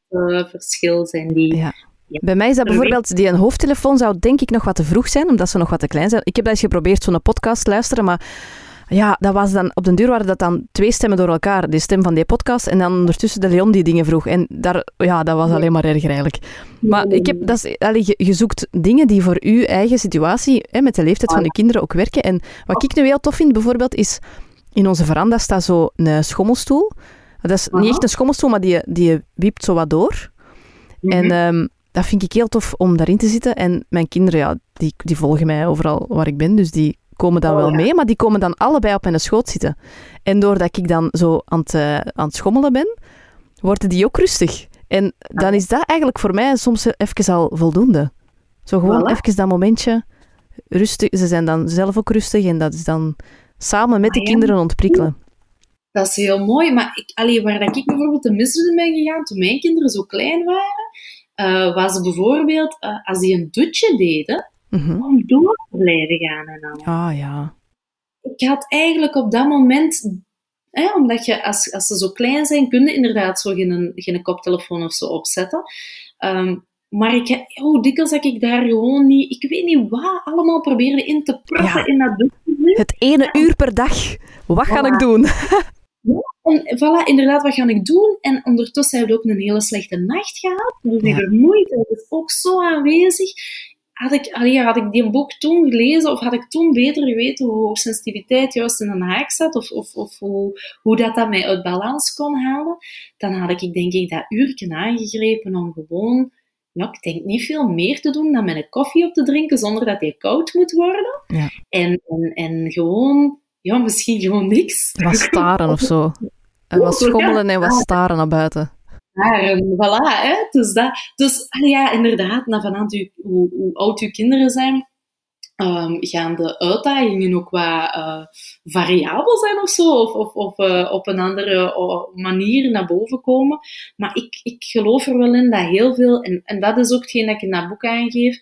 [SPEAKER 2] maanden verschil zijn die.
[SPEAKER 1] Ja. Bij mij is dat bijvoorbeeld, die een hoofdtelefoon zou denk ik nog wat te vroeg zijn, omdat ze nog wat te klein zijn. Ik heb dat eens geprobeerd, zo'n podcast luisteren, maar ja, dat was dan, op den duur waren dat dan twee stemmen door elkaar. De stem van die podcast en dan ondertussen de Leon die dingen vroeg. En daar, ja, dat was alleen maar erger eigenlijk. Maar ik heb, dat is, allee, je, je zoekt dingen die voor uw eigen situatie, hè, met de leeftijd van je kinderen ook werken. En wat ik nu heel tof vind bijvoorbeeld, is in onze veranda staat zo een schommelstoel. Dat is niet echt een schommelstoel, maar die, die wiept zo wat door. En ehm, dat vind ik heel tof om daarin te zitten. En mijn kinderen, ja, die, die volgen mij overal waar ik ben, dus die komen dan
[SPEAKER 2] Oh,
[SPEAKER 1] wel
[SPEAKER 2] ja.
[SPEAKER 1] mee, maar die komen dan allebei op mijn schoot zitten. En doordat ik dan zo aan het, eh, aan het schommelen ben, worden die ook rustig. En dan
[SPEAKER 2] Ah.
[SPEAKER 1] is dat eigenlijk voor mij soms even al voldoende. Zo gewoon
[SPEAKER 2] Voilà.
[SPEAKER 1] even dat momentje rustig. Ze zijn dan zelf ook rustig en dat is dan samen met de
[SPEAKER 2] Ah, ja.
[SPEAKER 1] kinderen ontprikkelen.
[SPEAKER 2] Dat is heel mooi, maar ik, allee, waar dat ik bijvoorbeeld de mis in ben gegaan toen mijn kinderen zo klein waren, eh, was bijvoorbeeld eh, als die een dutje deden,
[SPEAKER 1] Mhm.
[SPEAKER 2] om door te blijven gaan en al.
[SPEAKER 1] Ah ja.
[SPEAKER 2] Ik had eigenlijk op dat moment, hè, omdat je als, als ze zo klein zijn, kun je inderdaad zo geen, geen koptelefoon of zo opzetten. Ehm, maar ik, heb- hoe dikwijls dat ik daar gewoon niet, ik weet niet wat, allemaal probeerde in te proppen
[SPEAKER 1] Ja.
[SPEAKER 2] in dat dutje.
[SPEAKER 1] Het ene uur per dag. Wat ga ik doen?
[SPEAKER 2] En voilà, inderdaad, wat ga ik doen? En ondertussen hebben we ook een hele slechte nacht gehad. Dus die
[SPEAKER 1] Ja.
[SPEAKER 2] vermoeidheid is ook zo aanwezig. Had ik, allee, had ik die boek toen gelezen, of had ik toen beter geweten hoe hoogsensitiviteit juist in een haak zat, of, of, of hoe, hoe dat, dat mij uit balans kon halen, dan had ik denk ik dat uurtje aangegrepen om gewoon, ja, ik denk niet veel meer te doen dan met een koffie op te drinken zonder dat die koud moet worden.
[SPEAKER 1] Ja.
[SPEAKER 2] En, en, en gewoon, ja, misschien gewoon niks.
[SPEAKER 1] Wat staren of zo. En wat schommelen en wat staren naar buiten.
[SPEAKER 2] Ja, en voilà, hè. Dus, dat, dus ja, inderdaad, na vanaf u, hoe, hoe oud uw kinderen zijn, ehm, gaan de uitdagingen ook wat eh, variabel zijn of zo, of, of, of eh, op een andere oh, manier naar boven komen. Maar ik, ik geloof er wel in dat heel veel, en, en dat is ook hetgeen dat ik in dat boek aangeef,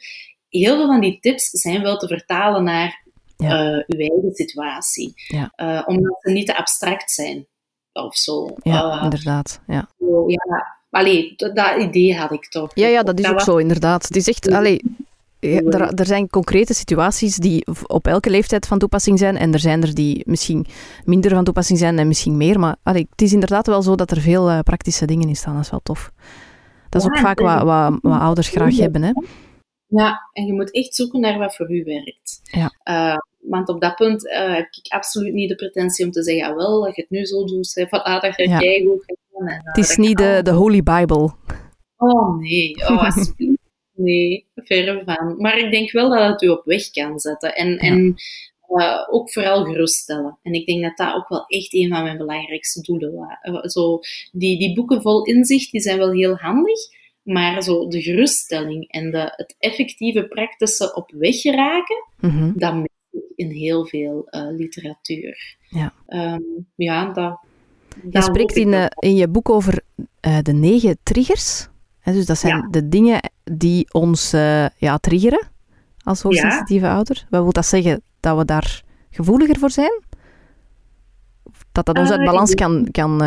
[SPEAKER 2] heel veel van die tips zijn wel te vertalen naar
[SPEAKER 1] Ja.
[SPEAKER 2] eh, uw eigen situatie.
[SPEAKER 1] Ja.
[SPEAKER 2] Eh, omdat ze niet te abstract zijn. Of zo.
[SPEAKER 1] Ja,
[SPEAKER 2] Eh,
[SPEAKER 1] inderdaad. Ja.
[SPEAKER 2] zo, ja, allee, dat, dat idee had ik toch.
[SPEAKER 1] Ja, ja, dat is ook
[SPEAKER 2] was-
[SPEAKER 1] zo, inderdaad. Het is echt, allee, ja, er, er zijn concrete situaties die op elke leeftijd van toepassing zijn. En er zijn er die misschien minder van toepassing zijn en misschien meer. Maar allee, het is inderdaad wel zo dat er veel praktische dingen in staan. Dat is wel tof. Dat is
[SPEAKER 2] Ja,
[SPEAKER 1] ook vaak wat, wat, wat ouders graag hebben. Hè?
[SPEAKER 2] Ja, en je moet echt zoeken naar wat voor u werkt.
[SPEAKER 1] Ja.
[SPEAKER 2] Want op dat punt eh, heb ik absoluut niet de pretentie om te zeggen, ah, wel, dat je het nu zo doet, hè, van, ah, dat je
[SPEAKER 1] Ja.
[SPEAKER 2] keigoed gaat doen. En, eh,
[SPEAKER 1] Het is niet de, de Holy Bible.
[SPEAKER 2] Oh nee, oh, alsjeblieft. Nee, verre van. Maar ik denk wel dat het u op weg kan zetten. En, en eh, ook vooral geruststellen. En ik denk dat dat ook wel echt een van mijn belangrijkste doelen was. Zo, die, die boeken vol inzicht, die zijn wel heel handig. Maar zo de geruststelling en de, het effectieve praktische op weg geraken,
[SPEAKER 1] Mhm.
[SPEAKER 2] dat ik in heel veel eh, literatuur.
[SPEAKER 1] Ja.
[SPEAKER 2] Ehm, ja, dat...
[SPEAKER 1] Je
[SPEAKER 2] dat
[SPEAKER 1] spreekt in, eh, in je boek over eh, de negen triggers. Hè, dus dat zijn
[SPEAKER 2] Ja.
[SPEAKER 1] de dingen die ons ja, triggeren als hoogsensitieve ouder. Wat wil dat zeggen? Dat we daar gevoeliger voor zijn? Dat dat ons uit balans kan... kan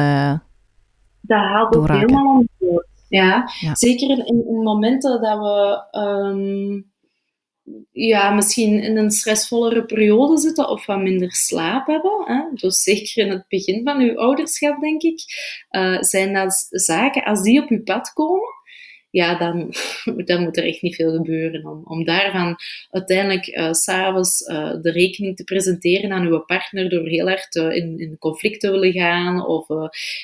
[SPEAKER 2] Dat haalt ook helemaal boord. Ja,
[SPEAKER 1] Ja.
[SPEAKER 2] zeker in, in momenten dat we ehm, ja, misschien in een stressvollere periode zitten of wat minder slaap hebben. Hè? Dus zeker in het begin van uw ouderschap, denk ik, eh, zijn dat zaken, als die op uw pad komen, ja, dan, dan moet er echt niet veel gebeuren om, om daarvan uiteindelijk s s'avonds eh, de rekening te presenteren aan uw partner door heel hard eh, in, in conflict te willen gaan of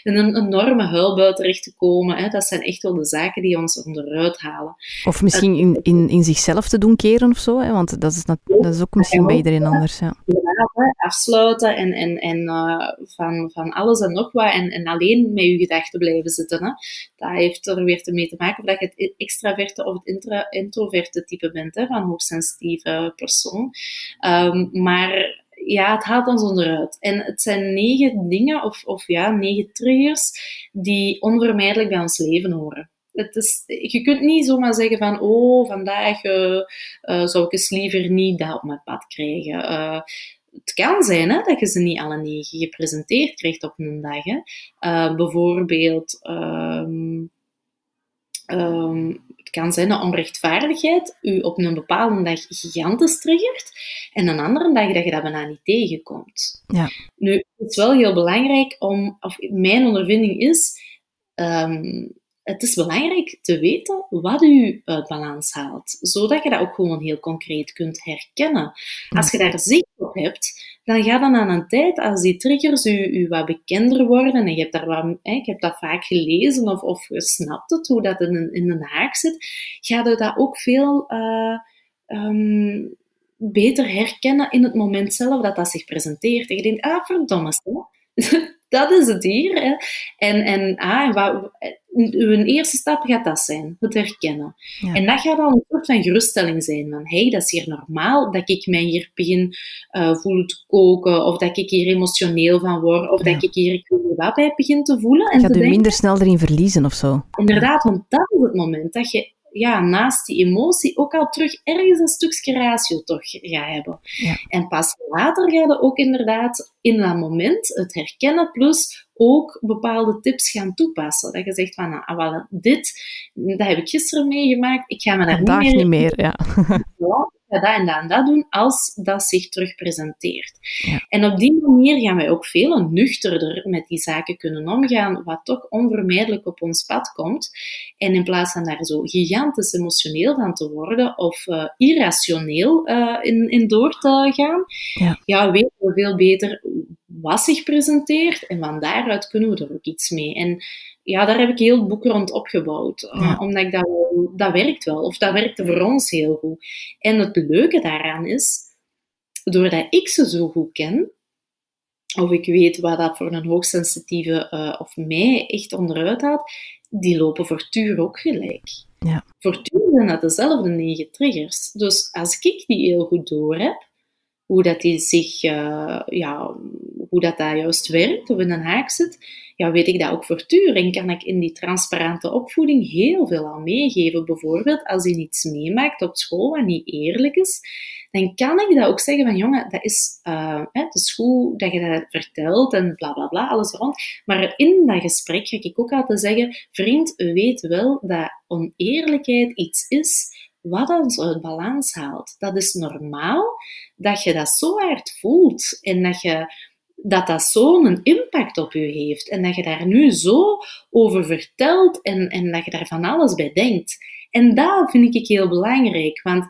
[SPEAKER 2] in een enorme huilbui terecht te komen. Hè. Dat zijn echt wel de zaken die ons onderuit halen.
[SPEAKER 1] of misschien in, in, in zichzelf te doen keren of zo. Hè? Want dat is, nat- dat is ook misschien bij iedereen anders. Ja.
[SPEAKER 2] Afsluiten en, en, en eh, van, van alles en nog wat en, en alleen met je gedachten blijven zitten. Hè. Dat heeft er weer mee te maken of dat je het extraverte of het introverte type bent hè, van hoogsensitieve persoon. Ehm, maar ja, het haalt ons onderuit. En het zijn negen dingen, of, of ja, negen triggers, die onvermijdelijk bij ons leven horen. Het is, je kunt niet zomaar zeggen van, oh, vandaag eh, eh, zou ik eens liever niet dat op mijn pad krijgen. Het kan zijn hè, dat je ze niet alle negen gepresenteerd krijgt op een dag. Hè. Eh, bijvoorbeeld, ehm, ehm, het kan zijn dat onrechtvaardigheid u op een bepaalde dag gigantisch triggert en een andere dag dat je dat bijna niet tegenkomt.
[SPEAKER 1] Ja.
[SPEAKER 2] Nu, het is wel heel belangrijk om, of mijn ondervinding is, ehm, het is belangrijk te weten wat u uit balans haalt, zodat je dat ook gewoon heel concreet kunt herkennen. Als je daar zicht op hebt, dan gaat dan aan een tijd, als die triggers u, u wat bekender worden, en je hebt, daar wat, hè, je hebt dat vaak gelezen of, of je snapt het, hoe dat in, in een haak zit, gaat u dat ook veel uh, um, beter herkennen in het moment zelf dat dat zich presenteert. En je denkt, ah, verdomme, dat is het hier. Hè. En, en ah, wat, uw eerste stap gaat dat zijn, het herkennen. En dat gaat al een soort van geruststelling zijn, van hey, dat is hier normaal, dat ik mij hier begin uh, voelen te koken, of dat ik hier emotioneel van word, of dat ik hier ik wat bij begin te voelen.
[SPEAKER 1] En gaat u minder snel erin verliezen of zo?
[SPEAKER 2] Inderdaad, want dat is het moment dat je ja, naast die emotie ook al terug ergens een stukje ratio toch gaat hebben. Ja. En pas later ga je ook inderdaad in dat moment het herkennen, plus ook bepaalde tips gaan toepassen. Dat je zegt van, nou, wel, dit, dat heb ik gisteren meegemaakt, ik ga me daar niet meer...
[SPEAKER 1] niet meer, ja.
[SPEAKER 2] ja ga dat en dat en dat doen als dat zich terug presenteert. Ja. En op die manier gaan wij ook veel nuchterder met die zaken kunnen omgaan, wat toch onvermijdelijk op ons pad komt. En in plaats van daar zo gigantisch emotioneel van te worden of uh, irrationeel uh, in, in door te gaan, ja. ja, weten we veel beter wat zich presenteert en van daaruit kunnen we er ook iets mee. En ja, daar heb ik heel het boek rond opgebouwd. Eh, omdat ik dat, dat werkt wel. Of dat werkte voor ons heel goed. En het leuke daaraan is, doordat ik ze zo goed ken, of ik weet wat dat voor een hoogsensitieve uh, of mij echt onderuit haalt, die lopen voor Tuur ook gelijk. Ja. Voor Tuur zijn dat dezelfde negen triggers. Dus als ik die heel goed door heb, hoe dat die zich, uh, ja, hoe dat, dat juist werkt, of in een haak zit, ja, weet ik dat ook voor. En kan ik in die transparante opvoeding heel veel aan meegeven. Bijvoorbeeld, als hij iets meemaakt op school wat niet eerlijk is, dan kan ik dat ook zeggen van, jongen, dat is, uh, het is goed dat je dat vertelt en bla bla bla, alles rond. Maar in dat gesprek ga ik ook altijd zeggen, vriend, weet wel dat oneerlijkheid iets is wat ons uit balans haalt. Dat is normaal dat je dat zo hard voelt en dat je dat dat zo'n impact op je heeft en dat je daar nu zo over vertelt en, en dat je daar van alles bij denkt. En dat vind ik heel belangrijk, want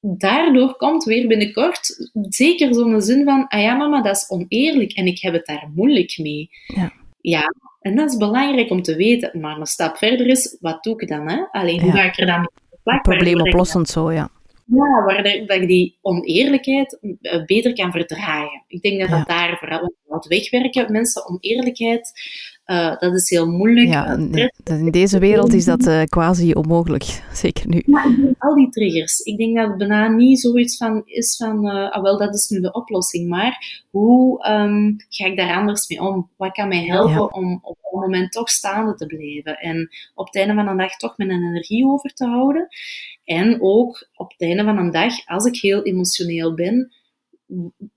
[SPEAKER 2] daardoor komt weer binnenkort zeker zo'n zin van, ah ja mama, dat is oneerlijk en ik heb het daar moeilijk mee. Ja. ja. En dat is belangrijk om te weten. Maar een stap verder is, wat doe ik dan? Hè? Alleen, hoe ga ik er dan
[SPEAKER 1] Probleemoplossend zo, ja.
[SPEAKER 2] Ja, waar dat, ik die oneerlijkheid eh, beter kan verdragen. Ik denk dat dat daar vooral wat wegwerken. Mensen, oneerlijkheid, uh, dat is heel moeilijk. Ja,
[SPEAKER 1] in deze wereld is dat uh, quasi onmogelijk, zeker nu.
[SPEAKER 2] Maar al die triggers, ik denk dat het bijna niet zoiets van is van, uh, ah, wel, dat is nu de oplossing, maar hoe um, ga ik daar anders mee om? Wat kan mij helpen om op een moment toch staande te blijven en op het einde van de dag toch mijn energie over te houden? En ook op het einde van een dag, als ik heel emotioneel ben,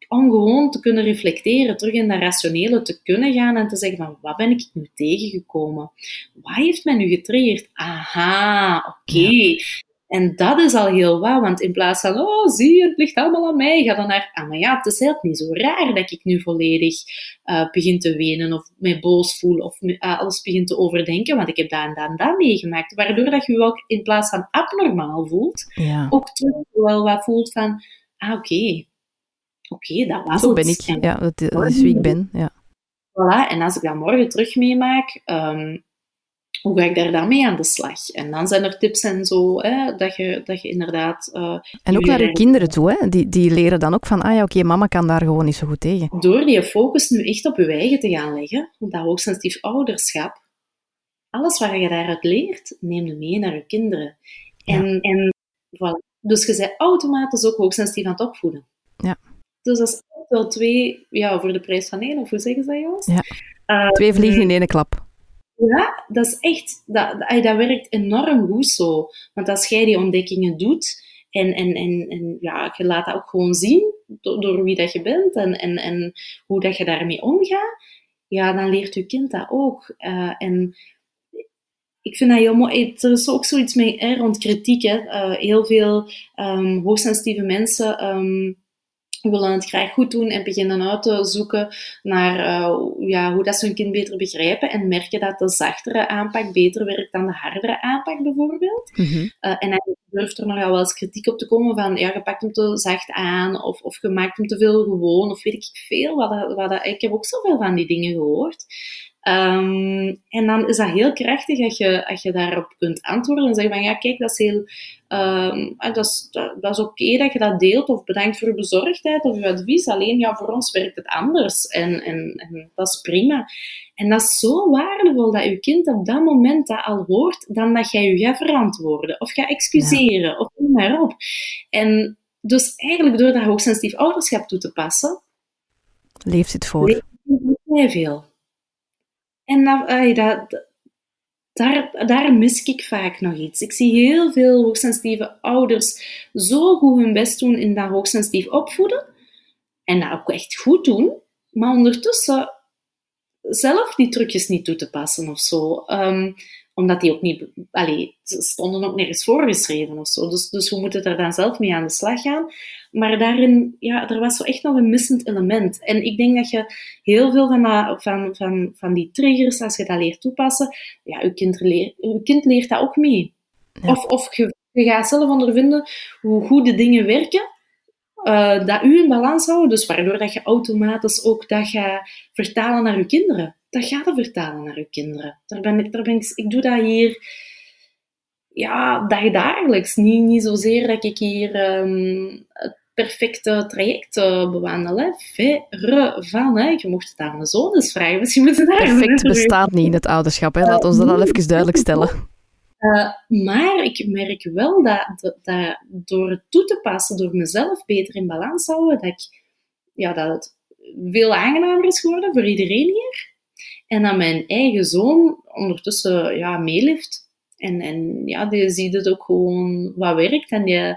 [SPEAKER 2] om gewoon te kunnen reflecteren, terug in dat rationele te kunnen gaan en te zeggen van, wat ben ik nu tegengekomen? Wat heeft mij nu getriggerd? Aha, oké. En dat is al heel wat, want in plaats van, oh, zie je, het ligt allemaal aan mij, ga dan naar, ah, maar ja, het is helemaal niet zo raar dat ik nu volledig uh, begin te wenen of mij boos voel of me, uh, alles begin te overdenken, want ik heb dat en dat en dat meegemaakt. Waardoor dat je je ook in plaats van abnormaal voelt, ja. ook terug wel wat voelt van, ah, oké, oké, dat was
[SPEAKER 1] Zo ben ik, ja, dat, is wie ik ben, ja.
[SPEAKER 2] Voilà, en als ik dat morgen terug meemaak, um, hoe ga ik daar dan mee aan de slag? En dan zijn er tips en zo, hè, dat, je, dat je inderdaad... Uh,
[SPEAKER 1] en ook naar je kinderen toe, hè? Die, die leren dan ook van, ah ja, oké, mama kan daar gewoon niet zo goed tegen.
[SPEAKER 2] Door die focus nu echt op je eigen te gaan leggen, op dat hoogsensitief ouderschap, alles wat je daaruit leert, neem je mee naar je kinderen. En, ja. en voilà. Dus je bent automatisch ook hoogsensitief aan het opvoeden.
[SPEAKER 1] Ja.
[SPEAKER 2] Dus dat is wel twee, ja, voor de prijs van één, of hoe zeggen ze dat, Joost?
[SPEAKER 1] Ja. Uh, twee vliegen in één klap.
[SPEAKER 2] Ja, dat is echt, dat, dat werkt enorm goed zo. Want als jij die ontdekkingen doet en, en, en, en ja, je laat dat ook gewoon zien door, door wie dat je bent en, en, en hoe dat je daarmee omgaat, ja, dan leert je kind dat ook. Uh, en ik vind dat heel mooi. Er is ook zoiets mee hè, rond kritiek. Hè. Uh, heel veel um, hoogsensitieve mensen um, willen het graag goed doen en beginnen uit te zoeken naar uh, ja, hoe dat ze hun kind beter begrijpen en merken dat de zachtere aanpak beter werkt dan de hardere aanpak bijvoorbeeld. Mm -hmm. uh, en dan durft er nogal wel eens kritiek op te komen van ja, je pakt hem te zacht aan of, of je maakt hem te veel gewoon of weet ik veel. Wat, wat, ik heb ook zoveel van die dingen gehoord. Um, en dan is dat heel krachtig als je, als je daarop kunt antwoorden en zeggen van ja, kijk, dat is heel, um, dat is, dat, dat is oké okay dat je dat deelt of bedankt voor je bezorgdheid of je advies. Alleen ja, voor ons werkt het anders en, en, en dat is prima. En dat is zo waardevol dat je kind op dat moment dat al hoort, dan dat jij je gaat verantwoorden of gaat excuseren ja. of noem maar op. En dus eigenlijk door dat hoogsensitief ouderschap toe te passen,
[SPEAKER 1] leeft het voor. Leeft
[SPEAKER 2] het veel. En daar, daar mis ik vaak nog iets. Ik zie heel veel hoogsensitieve ouders zo goed hun best doen in dat hoogsensitief opvoeden. En dat ook echt goed doen. Maar ondertussen zelf die trucjes niet toe te passen of zo. Um, omdat die ook niet, allee, ze stonden ook nergens voorgeschreven of zo. Dus, dus we moeten er dan zelf mee aan de slag gaan. Maar daarin, ja, er was zo echt nog een missend element. En ik denk dat je heel veel van, dat, van, van, van die triggers, als je dat leert toepassen, ja, je kind, leert, je kind leert dat ook mee. Of, of je, je gaat zelf ondervinden hoe goed de dingen werken. Uh, dat u in balans houden, dus waardoor dat je automatisch ook dat gaat vertalen naar je kinderen dat gaat je vertalen naar je kinderen. Daar ben ik, daar ben ik, ik doe dat hier ja, dagelijks. Niet, niet zozeer dat ik hier um, het perfecte traject uh, bewandel. Hè. Verre van. Hè. Je mocht het aan mijn zoon eens vragen. Misschien moeten daar
[SPEAKER 1] Perfect bestaat niet in het ouderschap. Hè. Laat ons dat al even duidelijk stellen.
[SPEAKER 2] Uh, maar ik merk wel dat, dat, dat, door het toe te passen, door mezelf beter in balans te houden, dat, ik, ja, dat het veel aangenamer is geworden voor iedereen hier. En dat mijn eigen zoon ondertussen ja, meelift. En, en ja, die ziet het ook gewoon wat werkt. En die,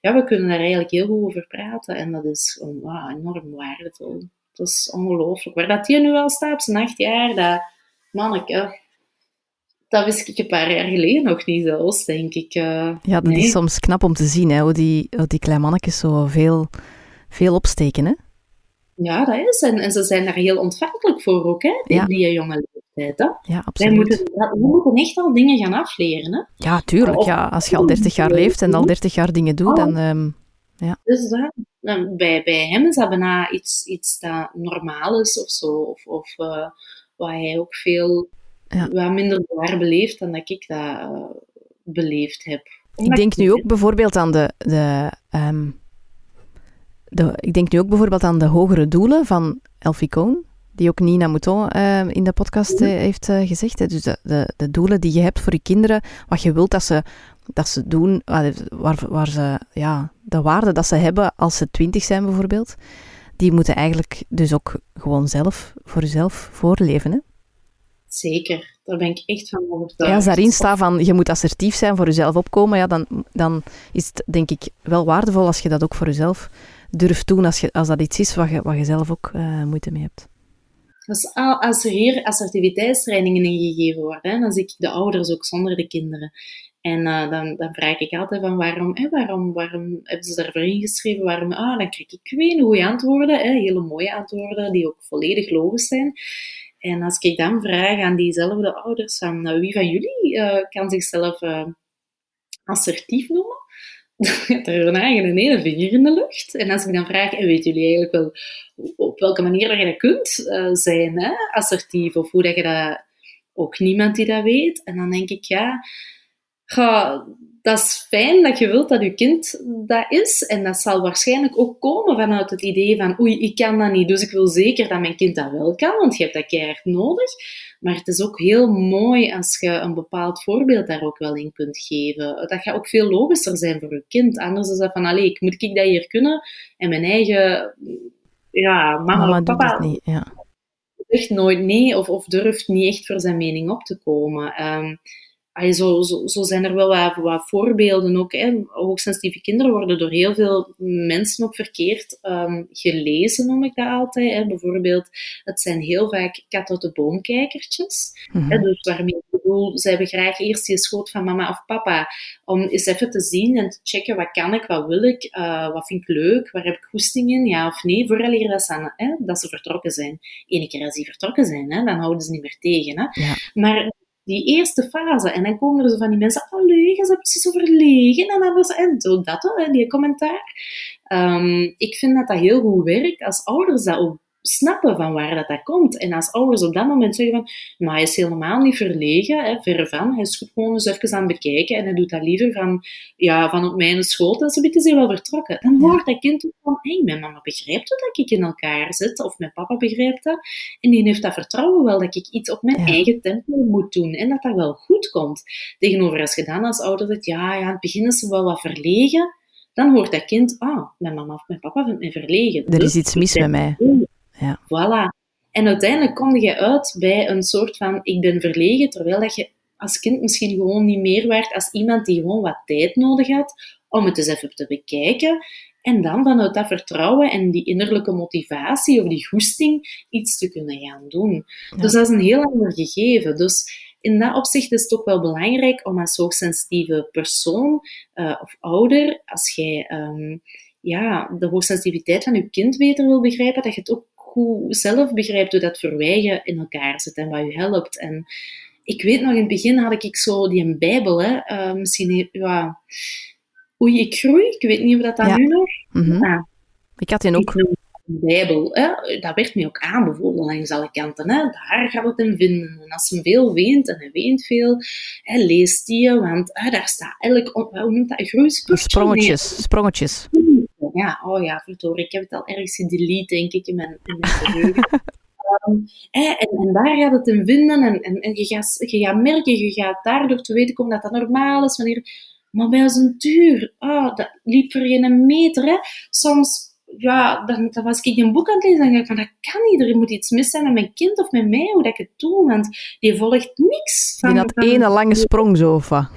[SPEAKER 2] ja, we kunnen daar eigenlijk heel goed over praten. En dat is wow, enorm waardevol. Dat is ongelooflijk. Waar dat hier nu al staat op zijn acht jaar, dat manneke, dat wist ik een paar jaar geleden nog niet zelfs, denk ik. Uh,
[SPEAKER 1] ja, dat is soms knap om te zien, hè, hoe, die, hoe die kleine mannetjes zo veel, veel opsteken. Hè?
[SPEAKER 2] Ja, dat is. En, en ze zijn daar heel ontvankelijk voor ook, hè, die, die jonge Hè.
[SPEAKER 1] Ja, absoluut.
[SPEAKER 2] Wij moeten, we moeten echt al dingen gaan afleren. Hè.
[SPEAKER 1] Ja, tuurlijk. ja. Als je al 30 jaar leeft en al 30 jaar dingen doet, dan... Um, ja.
[SPEAKER 2] Dus dat, bij, bij hem is dat bijna iets, iets dat normaal is of zo. Of, of uh, wat hij ook veel ja. wat minder zwaar beleeft dan dat ik dat uh, beleefd heb.
[SPEAKER 1] ik denk nu ook bijvoorbeeld aan de, de um, de, ik denk nu ook bijvoorbeeld aan de hogere doelen van Elfie Cohn, die ook Nina Mouton uh, in de podcast uh, heeft uh, gezegd. Hè. Dus de, de, de, doelen die je hebt voor je kinderen, wat je wilt dat ze, dat ze doen, waar, waar ze, ja, de waarde dat ze hebben als ze twintig zijn bijvoorbeeld, die moeten eigenlijk dus ook gewoon zelf, voor jezelf voorleven. Hè.
[SPEAKER 2] Zeker, daar ben ik echt van overtuigd.
[SPEAKER 1] Ja, als daarin staat van je moet assertief zijn, voor jezelf opkomen, ja, dan, dan is het denk ik wel waardevol als je dat ook voor jezelf durf doen als, je, als dat iets is wat je, wat je zelf ook uh, moeite mee hebt.
[SPEAKER 2] Dus als er hier assertiviteitstrainingen in gegeven worden, dan zie ik de ouders ook zonder de kinderen. En uh, dan, dan vraag ik altijd van waarom, hè, waarom, waarom hebben ze daarvoor ingeschreven? Waarom, ah, dan krijg ik weer goede antwoorden, hè, hele mooie antwoorden, die ook volledig logisch zijn. En als ik dan vraag aan diezelfde ouders uh, wie van jullie uh, kan zichzelf assertief noemen, er een eigen vinger in de lucht. En als ik dan vraag, en weten jullie eigenlijk wel op welke manier dat je dat kunt uh, zijn, hè? assertief, of hoe dat je dat... Ook niemand die dat weet. En dan denk ik, ja, ga, dat is fijn dat je wilt dat je kind dat is. En dat zal waarschijnlijk ook komen vanuit het idee van, oei, ik kan dat niet, dus ik wil zeker dat mijn kind dat wel kan, want je hebt dat keihard nodig. Maar het is ook heel mooi als je een bepaald voorbeeld daar ook wel in kunt geven. Dat gaat ook veel logischer zijn voor je kind. Anders is dat van, allee, moet ik dat hier kunnen? En mijn eigen, ja, mama, mama of papa...
[SPEAKER 1] Niet, ja.
[SPEAKER 2] zegt nooit nee of, of durft niet echt voor zijn mening op te komen. Um, zo, zo, zo, zijn er wel wat, wat voorbeelden ook. Hè. Hoogsensitieve kinderen worden door heel veel mensen ook verkeerd um, gelezen, noem ik dat altijd. Hè. Bijvoorbeeld, het zijn heel vaak kat uit de boomkijkertjes. Mm -hmm. hè, dus waarmee je bedoel, zij hebben graag eerst die schoot van mama of papa. Om eens even te zien en te checken wat kan ik, wat wil ik, uh, wat vind ik leuk, waar heb ik goesting in, ja of nee, vooral dat ze, hè, dat ze vertrokken zijn. Eén keer als die vertrokken zijn, hè, dan houden ze niet meer tegen. Hè.
[SPEAKER 1] Ja.
[SPEAKER 2] Maar die eerste fase, en dan komen er zo van die mensen, oh leeg, ze precies zo verlegen, en dan en zo dat, hè, die commentaar. Um, ik vind dat dat heel goed werkt. Als ouders dat ook snappen van waar dat, dat komt. En als ouders op dat moment zeggen van, maar hij is helemaal niet verlegen, hè, ver van, hij is gewoon eens even aan het bekijken en hij doet dat liever van, ja, van op mijn school, dan is hij wel vertrokken. Dan hoort dat kind ook van, hé, hey, mijn mama begrijpt dat ik in elkaar zit, of mijn papa begrijpt dat, en die heeft dat vertrouwen wel dat ik iets op mijn eigen tempo moet doen en dat dat wel goed komt. Tegenover als je dan als ouder zegt, ja, ja, aan het begin is ze wel wat verlegen, dan hoort dat kind, ah, mijn mama of mijn papa vindt mij verlegen.
[SPEAKER 1] Er is dus iets mis met mij. Ja.
[SPEAKER 2] Voilà. En uiteindelijk kom je uit bij een soort van ik ben verlegen, terwijl dat je als kind misschien gewoon niet meer werd als iemand die gewoon wat tijd nodig had om het eens even te bekijken. En dan vanuit dat vertrouwen en die innerlijke motivatie of die goesting iets te kunnen gaan doen. Dus dat is een heel ander gegeven. Dus in dat opzicht is het ook wel belangrijk om als hoogsensitieve persoon uh, of ouder, als jij um, ja, de hoogsensitiviteit van je kind beter wil begrijpen, dat je het ook goed zelf begrijpt hoe dat verwijgen in elkaar zit en wat je helpt. En ik weet nog, in het begin had ik zo die een bijbel, hè, uh, misschien, ja, hoe ik groei, ik weet niet of dat, dat nu nog...
[SPEAKER 1] Mm ja. Ik had die ook.
[SPEAKER 2] Bijbel, hè, dat werd mij ook aanbevolen langs alle kanten. Hè. Daar gaat het in vinden. En als hij veel weent, en hij weent veel, hè, leest die, want hè, daar staat eigenlijk, hoe noemt dat?
[SPEAKER 1] Sprongetjes, sprongetjes.
[SPEAKER 2] Ja, oh ja, verdorie, ik heb het al ergens gedelete, denk ik, in mijn, in mijn geheugen. Um, en, en, daar gaat het in vinden en, en, en je, gaat, je gaat merken, je gaat daardoor te weten komen dat dat normaal is. Wanneer, maar bij zijn duur, oh, dat liep voor geen meter. Hè. Soms ja, dan, dan, was ik een boek aan het lezen en dacht ik van, dat kan niet, er moet iets mis zijn met mijn kind of met mij, hoe dat ik het doe, want die volgt niks.
[SPEAKER 1] Van, die had ene lange sprong zo, of Ja,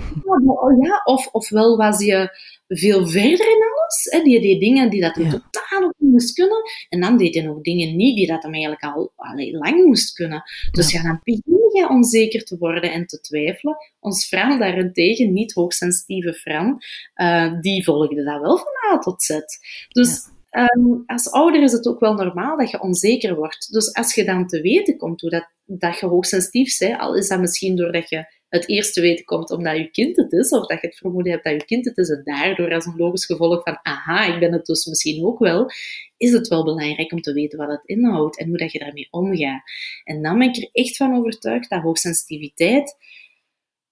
[SPEAKER 2] ja, of, ofwel was je veel verder in alles. Hè. Die deed dingen die dat ja. totaal niet moest kunnen. En dan deed hij nog dingen niet die dat hem eigenlijk al allee, lang moest kunnen. Dus ja, dan begin je onzeker te worden en te twijfelen. Ons Fran daarentegen, niet hoogsensitieve Fran, uh, die volgde dat wel van A tot Z. Dus Um, als ouder is het ook wel normaal dat je onzeker wordt. Dus als je dan te weten komt hoe dat, dat je hoogsensitief bent, al is dat misschien doordat je het eerst te weten komt omdat je kind het is, of dat je het vermoeden hebt dat je kind het is, en daardoor als een logisch gevolg van, aha, ik ben het dus misschien ook wel, is het wel belangrijk om te weten wat het inhoudt en hoe dat je daarmee omgaat. En dan ben ik er echt van overtuigd dat hoogsensitiviteit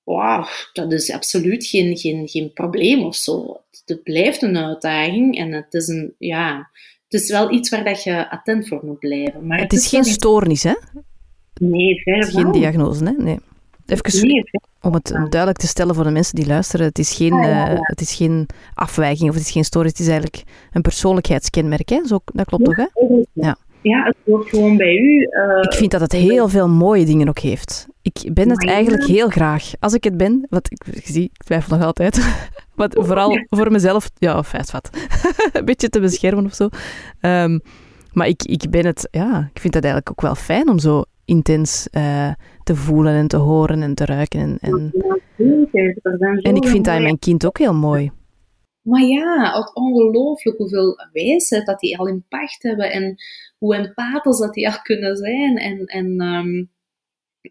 [SPEAKER 2] wow, dat is absoluut geen, geen, geen probleem of zo. Het blijft een uitdaging en het is, een, ja, het is wel iets waar dat je attent voor moet blijven. Maar
[SPEAKER 1] het, is, geen stoornis, hè?
[SPEAKER 2] Nee, verder
[SPEAKER 1] Geen diagnose, hè? Nee. Even om het duidelijk te stellen voor de mensen die luisteren, het is, geen, uh, het is geen afwijking of het is geen stoornis, het is eigenlijk een persoonlijkheidskenmerk. Hè? Zo, dat klopt toch, hè?
[SPEAKER 2] Ja. Ja, het wordt gewoon bij u. Uh,
[SPEAKER 1] ik vind dat het heel veel mooie dingen ook heeft. Ik ben het eigenlijk heel graag. Als ik het ben, wat ik, zie, ik twijfel nog altijd. maar vooral voor mezelf, ja, feit wat. een beetje te beschermen of zo. Um, maar ik, ik ben het, ja, ik vind het eigenlijk ook wel fijn om zo intens uh, te voelen en te horen en te ruiken. En, en, en ik vind dat in mijn kind ook heel mooi.
[SPEAKER 2] Maar ja, het ongelooflijk hoeveel wijsheid dat die al in pacht hebben en hoe empathisch dat die al kunnen zijn. En, en um,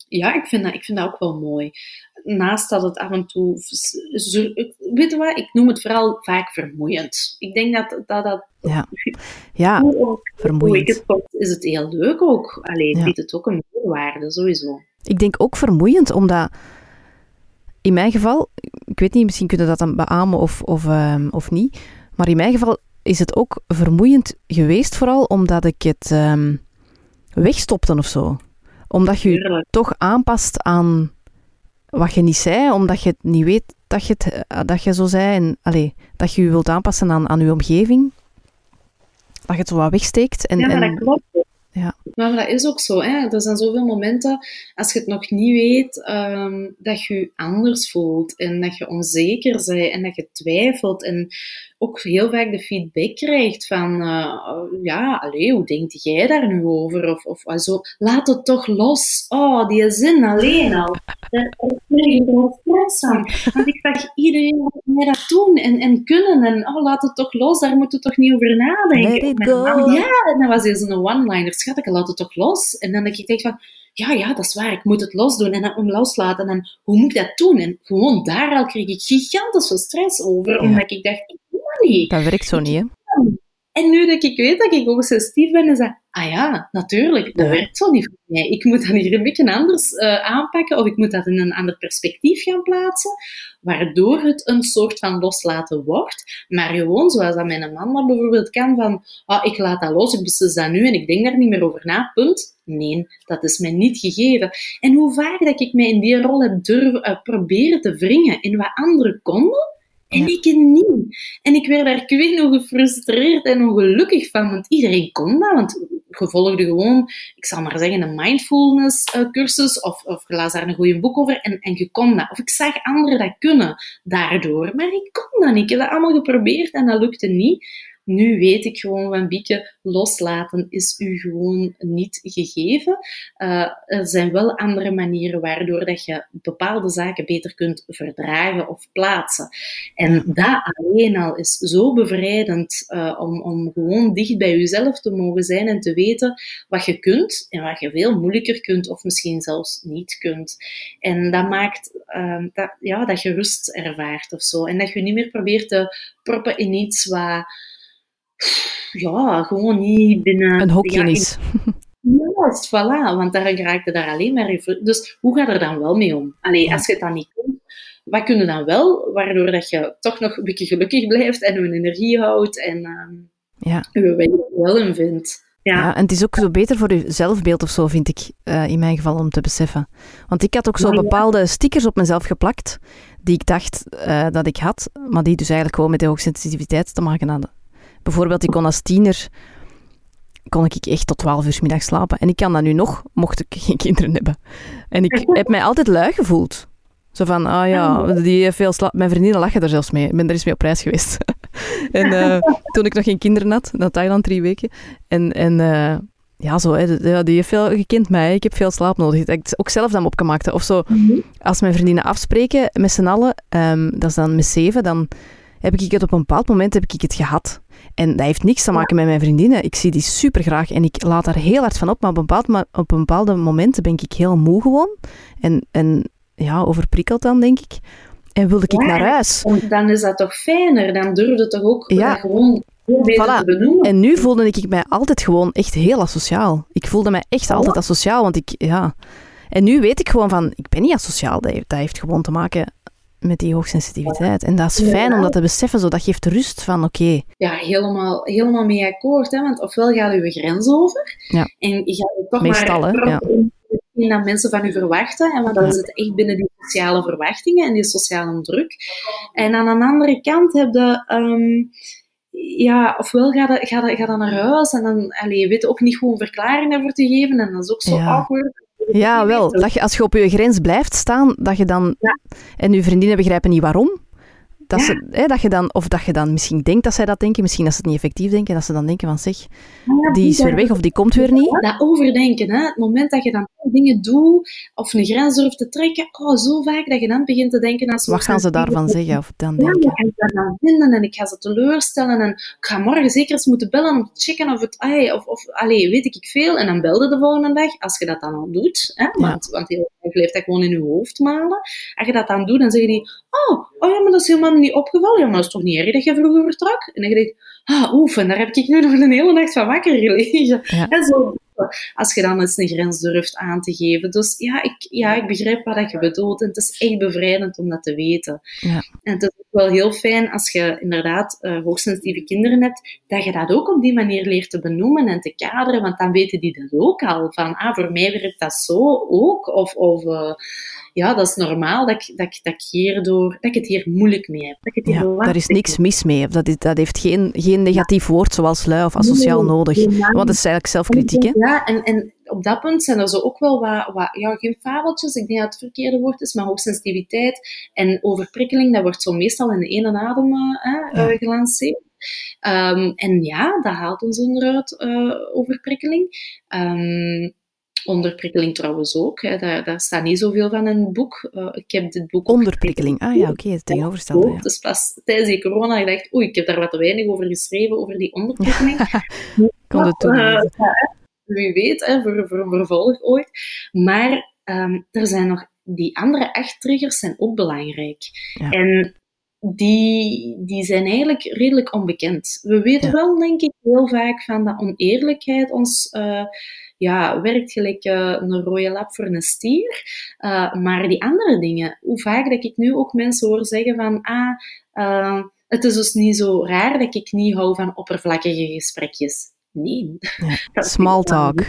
[SPEAKER 2] ja, ik vind, dat, ik vind dat ook wel mooi. Naast dat het af en toe... Weet je wat? Ik noem het vooral vaak vermoeiend. Ik denk dat dat... dat
[SPEAKER 1] ja, ja vermoeiend.
[SPEAKER 2] Hoe is het heel leuk ook. Alleen ja. biedt het ook een meerwaarde, sowieso.
[SPEAKER 1] Ik denk ook vermoeiend, omdat in mijn geval, ik weet niet, misschien kunnen dat dan beamen of, of, um, of niet, maar in mijn geval is het ook vermoeiend geweest, vooral omdat ik het um, wegstopte of zo. Omdat je je toch aanpast aan wat je niet zei, omdat je het niet weet dat je, het, eh, dat je zo zei. En allee, dat je je wilt aanpassen aan, aan je omgeving. Dat je het zo wat wegsteekt. En,
[SPEAKER 2] ja,
[SPEAKER 1] en,
[SPEAKER 2] dat klopt. Ja. Maar dat is ook zo. Hè? Er zijn zoveel momenten, als je het nog niet weet, um, dat je je anders voelt en dat je onzeker bent en dat je twijfelt. En ook heel vaak de feedback krijgt van, uh, ja, allee, hoe denk jij daar nu over? Of, of zo, laat het toch los. Oh, die zin alleen al. kreeg ik er stress aan. Want ik zag iedereen mij dat doen en, en kunnen. En oh, laat het toch los, daar moeten we toch niet over nadenken. Ja, en dan was hij zo'n one-liner. Schat, ik laat het toch los. En dan denk ik denk van, ja, ja, dat is waar, ik moet het losdoen en dan om loslaten. En hoe moet ik dat doen? En gewoon daar al kreeg ik gigantisch veel stress over, omdat ik dacht, ik dat niet.
[SPEAKER 1] Dat werkt zo niet, hè?
[SPEAKER 2] En nu dat ik weet dat ik ook sensitief ben, is dat, ah ja, natuurlijk, dat
[SPEAKER 1] Ja.
[SPEAKER 2] werkt zo niet voor mij. Ik moet dat hier een beetje anders eh, aanpakken, of ik moet dat in een ander perspectief gaan plaatsen, waardoor het een soort van loslaten wordt. Maar gewoon, zoals dat mijn man dat bijvoorbeeld kan, van, ah, ik laat dat los, ik beslis dat nu en ik denk daar niet meer over na, punt. Nee, dat is mij niet gegeven. En hoe vaak dat ik mij in die rol heb durven uh, proberen te wringen in wat anderen konden, en
[SPEAKER 1] Ja.
[SPEAKER 2] ik niet. En ik werd daar ik weet nog gefrustreerd en ongelukkig van, want iedereen kon dat. Want je volgde gewoon, ik zal maar zeggen, een mindfulness eh, cursus of, of las daar een goed boek over en, en je kon dat. Of ik zag anderen dat kunnen daardoor, maar ik kon dat niet. Ik heb dat allemaal geprobeerd en dat lukte niet. Nu weet ik gewoon van Bieke, loslaten is u gewoon niet gegeven. Uh, er zijn wel andere manieren waardoor dat je bepaalde zaken beter kunt verdragen of plaatsen. En dat alleen al is zo bevrijdend uh, om, om gewoon dicht bij jezelf te mogen zijn en te weten wat je kunt en wat je veel moeilijker kunt of misschien zelfs niet kunt. En dat maakt uh, dat, ja, dat je rust ervaart of zo. En dat je niet meer probeert te proppen in iets wat ja, gewoon niet binnen...
[SPEAKER 1] Een hokje is.
[SPEAKER 2] Juist, voilà, want daar raakte daar alleen maar even... Dus hoe ga je er dan wel mee om? Allee,
[SPEAKER 1] Ja.
[SPEAKER 2] als je het dan niet kunt, wat kun je dan wel, waardoor dat je toch nog een beetje gelukkig blijft en je energie houdt en ehm
[SPEAKER 1] Ja.
[SPEAKER 2] je er wel in vindt? Ja.
[SPEAKER 1] Ja, en het is ook zo beter voor je zelfbeeld of zo, vind ik, eh, in mijn geval, om te beseffen. Want ik had ook zo bepaalde stickers op mezelf geplakt, die ik dacht eh, dat ik had, maar die dus eigenlijk gewoon met de hoogsensitiviteit te maken hadden. Bijvoorbeeld, ik kon als tiener, kon ik echt tot 12 uur 's middag slapen. En ik kan dat nu nog, mocht ik geen kinderen hebben. En ik heb mij altijd lui gevoeld. Zo van, ah ja, die heeft veel slaap. Mijn vriendinnen lachen er zelfs mee. Ik ben er eens mee op reis geweest. en eh, toen ik nog geen kinderen had, naar Thailand drie weken. En, en eh, ja, zo, hè, die heeft veel gekend mij. Ik heb veel slaap nodig. Dat ik ook zelf dan opgemaakt. Of zo,
[SPEAKER 2] Mhm.
[SPEAKER 1] als mijn vriendinnen afspreken met z'n allen, ehm, dat is dan met zeven, dan heb ik het op een bepaald moment heb ik het gehad. En dat heeft niks te maken met mijn vriendinnen. Ik zie die super graag en ik laat daar heel hard van op. Maar op, een bepaald, op een bepaalde momenten ben ik heel moe gewoon. En, en ja, overprikkeld dan, denk ik. En wilde ik
[SPEAKER 2] Ja.
[SPEAKER 1] naar huis.
[SPEAKER 2] Dan is dat toch fijner, dan durf je toch ook
[SPEAKER 1] Ja.
[SPEAKER 2] gewoon
[SPEAKER 1] Voilà.
[SPEAKER 2] te benoemen.
[SPEAKER 1] En nu voelde ik mij altijd gewoon echt heel asociaal. Ik voelde mij echt altijd asociaal, want ik, ja... En nu weet ik gewoon van, ik ben niet asociaal. Dat heeft, dat heeft gewoon te maken met die hoogsensitiviteit. En dat is fijn om dat te beseffen, zo dat geeft rust van, oké,
[SPEAKER 2] ja, helemaal, helemaal mee akkoord. Hè? Want ofwel gaat u een grens over
[SPEAKER 1] Ja.
[SPEAKER 2] en je gaat toch
[SPEAKER 1] Meestal,
[SPEAKER 2] maar
[SPEAKER 1] hè, ja.
[SPEAKER 2] dat mensen van u verwachten. En want dan
[SPEAKER 1] Ja.
[SPEAKER 2] zit het echt binnen die sociale verwachtingen en die sociale druk. En aan de andere kant heb je... ehm, ja, ofwel ga je, ga, je, ga je naar huis en dan allee, je weet ook niet gewoon verklaring daarvoor te geven. En dat is ook zo
[SPEAKER 1] Ja.
[SPEAKER 2] awkward.
[SPEAKER 1] Ja, wel. Dat je, als je op je grens blijft staan, dat je dan...
[SPEAKER 2] Ja.
[SPEAKER 1] En je vriendinnen begrijpen niet waarom. Dat,
[SPEAKER 2] Ja.
[SPEAKER 1] ze, hè, dat je dan, of dat je dan misschien denkt dat zij dat denken, misschien dat ze het niet effectief denken, dat ze dan denken van zeg,
[SPEAKER 2] Ja,
[SPEAKER 1] die is weer weg of die komt weer niet.
[SPEAKER 2] Dat overdenken, hè? het moment dat je dan dingen doet of een grens durft te trekken, oh, zo vaak dat je dan begint te denken aan zo'n
[SPEAKER 1] Wat gaan ze daarvan zeggen of dan
[SPEAKER 2] Ja,
[SPEAKER 1] denken?
[SPEAKER 2] ga ik daar dan vinden en ik ga ze teleurstellen en ik ga morgen zeker eens moeten bellen om te checken of het, ai, of, of allee, weet ik veel. En dan belde de volgende dag, als je dat dan al doet, hè, want, want heel dat gewoon in je hoofd malen. Als je dat dan doet, dan zeggen die, oh, oh ja, maar dat is helemaal niet opgevallen. Ja, maar dat is toch niet erg dat je vroeger vertrok? En dan denk je, ah, oef, en daar heb ik nu nog een hele nacht van wakker gelegen.
[SPEAKER 1] Ja.
[SPEAKER 2] En zo, als je dan eens een grens durft aan te geven. Dus ja, ik, ja, ik begrijp wat dat je bedoelt. En het is echt bevrijdend om dat te weten.
[SPEAKER 1] Ja.
[SPEAKER 2] En het is ook wel heel fijn als je inderdaad eh, hoogsensitieve kinderen hebt, dat je dat ook op die manier leert te benoemen en te kaderen, want dan weten die dat ook al. Van, ah, voor mij werkt dat zo ook. Of, of eh, ja, dat is normaal dat ik, dat, ik- dat, ik hierdoor, dat ik het hier moeilijk mee heb. Dat ik het
[SPEAKER 1] Ja, daar is niks mis mee. Dat, is, dat heeft geen, geen negatief woord zoals lui of asociaal
[SPEAKER 2] Nee,
[SPEAKER 1] nodig. Want dat is eigenlijk zelfkritiek, hè?
[SPEAKER 2] Ja, en, en op dat punt zijn er zo ook wel wat, wat, ja, geen fabeltjes, ik denk dat het verkeerde woord is, maar hoogsensitiviteit en overprikkeling, dat wordt zo meestal in de ene adem eh, eh,
[SPEAKER 1] Ja.
[SPEAKER 2] gelanceerd. Ehm, en ja, dat haalt ons onderuit, eh overprikkeling. Ehm, Onderprikkeling trouwens ook. Hè. Daar, daar staat niet zoveel van in het boek. Uh, ik heb dit boek...
[SPEAKER 1] Onderprikkeling, ah ja, oké, okay, het tegenovergestelde. Ja.
[SPEAKER 2] Dus pas tijdens die corona ik dacht oei, ik heb daar wat te weinig over geschreven, over die onderprikkeling.
[SPEAKER 1] Kon het toen uh,
[SPEAKER 2] Wie weet, hè, voor, voor een vervolg ooit. Maar um, er zijn nog... Die andere acht triggers zijn ook belangrijk. Ja. En die, die zijn eigenlijk redelijk onbekend. We weten ja. wel, denk ik, heel vaak van dat oneerlijkheid ons uh, ja, werkt gelijk uh, een rode lap voor een stier. Uh, maar die andere dingen, hoe vaak dat ik nu ook mensen hoor zeggen van ah, het is dus niet zo raar dat ik niet hou van oppervlakkige gesprekjes. Nee.
[SPEAKER 1] Ja, small talk.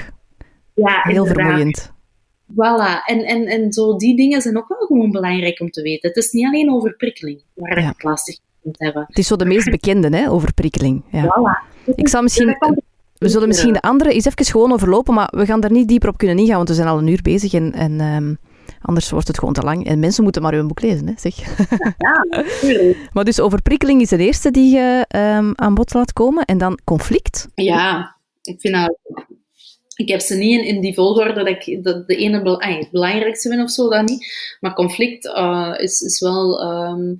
[SPEAKER 1] Ja, Heel vermoeiend.
[SPEAKER 2] Voilà, en, en, en zo die dingen zijn ook wel gewoon belangrijk om te weten. Het is niet alleen over prikkeling waar ja. je het lastig kunt hebben.
[SPEAKER 1] Het is zo de meest bekende, hè, over prikkeling. Ja. Voilà. Ik zal misschien... We zullen misschien de andere eens even gewoon overlopen, maar we gaan daar niet dieper op kunnen ingaan, want we zijn al een uur bezig en, en um, anders wordt het gewoon te lang. En mensen moeten maar hun boek lezen, hè, zeg. Ja, natuurlijk. maar dus overprikkeling is de eerste die je um, aan bod laat komen. En dan conflict.
[SPEAKER 2] Ja, ik vind dat ik heb ze niet in, in die volgorde dat ik dat de ene het belangrijkste vind of zo, dat niet. Maar conflict uh, is, is wel um,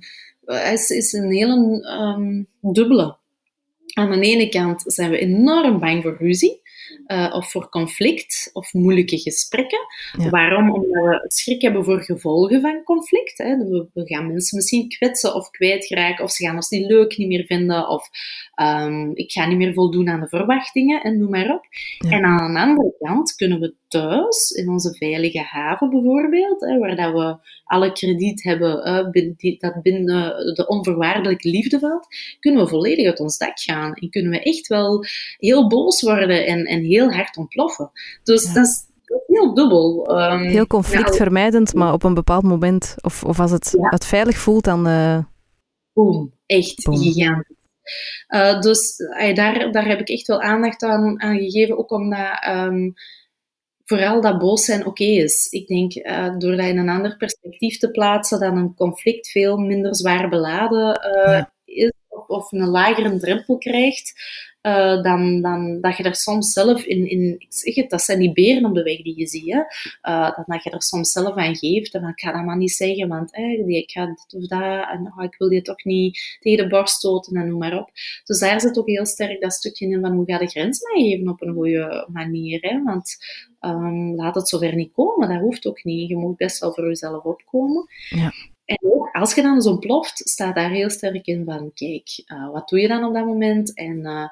[SPEAKER 2] is, is een hele dubbele. Aan de ene kant zijn we enorm bang voor ruzie. Uh, of voor conflict of moeilijke gesprekken. Ja. Waarom? Omdat we schrik hebben voor gevolgen van conflict. Hè. We, we, gaan mensen misschien kwetsen of kwijtraken, of ze gaan ons niet leuk niet meer vinden, of um, ik ga niet meer voldoen aan de verwachtingen, en noem maar op. Ja. En aan de andere kant kunnen we thuis, in onze veilige haven bijvoorbeeld, hè, waar dat we alle krediet hebben uh, dat binnen de onvoorwaardelijke liefde valt, kunnen we volledig uit ons dak gaan. En kunnen we echt wel heel boos worden en, en heel hard ontploffen. Dus ja. dat is heel dubbel. Um,
[SPEAKER 1] heel conflictvermijdend, maar op een bepaald moment, of, of als het, ja. het veilig voelt, dan... Uh...
[SPEAKER 2] Boom, echt Boom. gigantisch. Uh, dus uh, daar, daar heb ik echt wel aandacht aan, aan gegeven, ook omdat um, vooral dat boos zijn oké okay is. Ik denk, uh, door dat in een ander perspectief te plaatsen, dat een conflict veel minder zwaar beladen ja. is, of, of een lagere drempel krijgt, uh, dan, dan dat je er soms zelf in, in, ik zeg het, dat zijn die beren op de weg die je ziet, hè, uh, dan dat je er soms zelf aan geeft. En ik ga dat maar niet zeggen, want hey, ik ga dit of dat, en oh, ik wil je toch niet tegen de borst stoten en noem maar op. Dus daar zit ook heel sterk dat stukje in van hoe ga je grenzen aangeven op een goede manier. Hè? Want um, laat het zover niet komen, dat hoeft ook niet. Je moet best wel voor jezelf opkomen. Ja. En ook als je dan eens ontploft, staat daar heel sterk in van, kijk, uh, wat doe je dan op dat moment? En uh,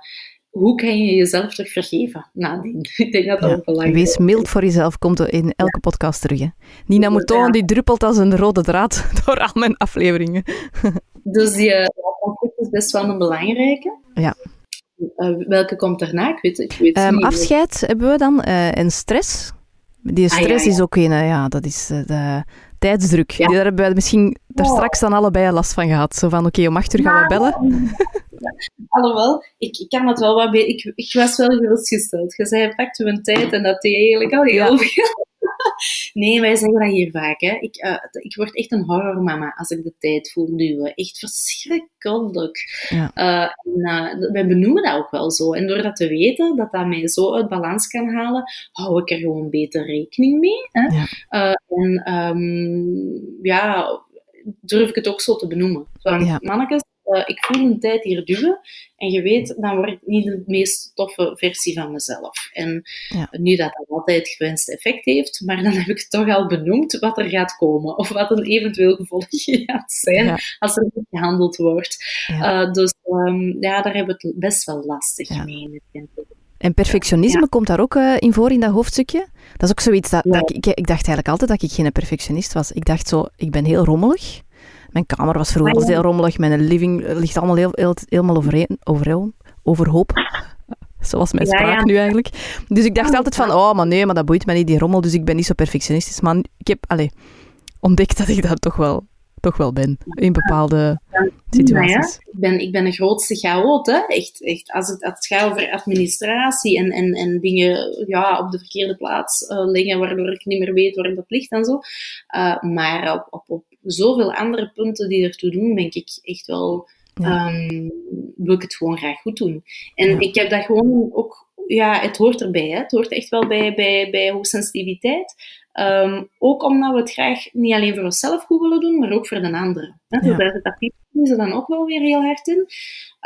[SPEAKER 2] hoe kan je jezelf terug vergeven nadien? Ik denk dat dat ja, ook belangrijk
[SPEAKER 1] is. Wees mild voor jezelf, komt in elke ja. podcast terug. Hè? Nina Mouton, die druppelt als een rode draad door al mijn afleveringen.
[SPEAKER 2] dus die conflict is best wel een belangrijke.
[SPEAKER 1] Ja.
[SPEAKER 2] Uh, welke komt daarna? Ik weet, ik weet
[SPEAKER 1] um, niet. Afscheid hebben we dan uh, en stress. Die stress ah, ja, is ook een, ja, dat is de tijdsdruk. Ja. Daar hebben we misschien daar straks dan allebei last van gehad. Zo van, oké, okay, om acht uur gaan we bellen.
[SPEAKER 2] Alhoewel, ik, ik kan het wel wat beter. Ik, ik was wel gerustgesteld. Je zei, pakte een tijd en dat deed eigenlijk al heel veel. Nee, wij zeggen dat hier vaak. Hè. Ik, uh, ik word echt een horrormama als ik de tijd voel duwen. Echt verschrikkelijk. Ja. Uh, en, uh, wij benoemen dat ook wel zo. En door dat te weten, dat dat mij zo uit balans kan halen, hou ik er gewoon beter rekening mee. Hè. Ja. en um, ja, durf ik het ook zo te benoemen. Van, ja. mannetjes, uh, ik voel een tijd hier duwen en je weet, dan word ik niet de meest toffe versie van mezelf. En ja. nu dat dat altijd het gewenste effect heeft, maar dan heb ik toch al benoemd wat er gaat komen of wat een eventueel gevolg gaat zijn ja. als er niet gehandeld wordt. Ja. Uh, dus um, ja, daar hebben we het best wel lastig mee.
[SPEAKER 1] En perfectionisme komt daar ook uh, in voor in dat hoofdstukje? Dat is ook zoiets dat, dat ik, ik dacht eigenlijk altijd dat ik geen perfectionist was. Ik dacht zo, ik ben heel rommelig. Mijn kamer was vroeger ah, heel rommelig. Mijn living ligt allemaal heel, heel, helemaal overeen, overeen, overhoop. Zoals mijn spraak ja, ja. nu eigenlijk. Dus ik dacht altijd van, oh, maar nee, maar dat boeit me niet, die rommel. Dus ik ben niet zo perfectionistisch. Maar ik heb allez, ontdekt dat ik dat toch wel, toch wel ben. In bepaalde situaties.
[SPEAKER 2] ik, ben, ik ben een grootste chaot, hè. Echt, echt. Als, het, als het gaat over administratie en, en, en dingen ja, op de verkeerde plaats uh, leggen, waardoor ik niet meer weet waar dat ligt en zo. Uh, maar op, op, op zoveel andere punten die ertoe doen, denk ik echt wel, ja. um, wil ik het gewoon graag goed doen. En ja. ik heb dat gewoon ook ja, het hoort erbij. Hè. Het hoort echt wel bij, bij, bij hoogsensitiviteit. Um, ook omdat we het graag niet alleen voor onszelf goed willen doen, maar ook voor de anderen. Hè. Dus daar zit dat ze dan ook wel weer heel hard in.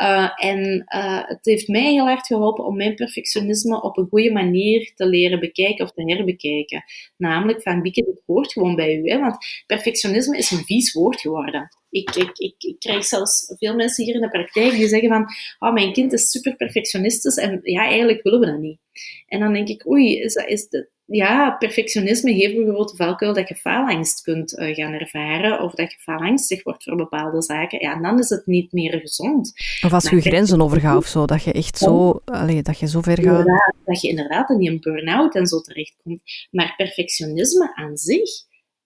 [SPEAKER 2] Uh, en uh, het heeft mij heel hard geholpen om mijn perfectionisme op een goede manier te leren bekijken of te herbekijken. Namelijk van, Bieke, dit hoort gewoon bij u. Hè? Want perfectionisme is een vies woord geworden. Ik, ik, ik, ik, krijg zelfs veel mensen hier in de praktijk die zeggen van, oh, mijn kind is super perfectionistisch en ja, eigenlijk willen we dat niet. En dan denk ik, oei, is, dat, is dat, ja, perfectionisme heeft bijvoorbeeld de valkuil dat je faalangst kunt uh, gaan ervaren of dat je faalangstig wordt voor bepaalde zaken. Ja, en dan is het niet meer gezond.
[SPEAKER 1] Of als je je grenzen overgaat of zo, dat je echt zo, allee, dat je zo ver gaat.
[SPEAKER 2] Ja, dat je inderdaad in een burn-out en zo terechtkomt. Maar perfectionisme aan zich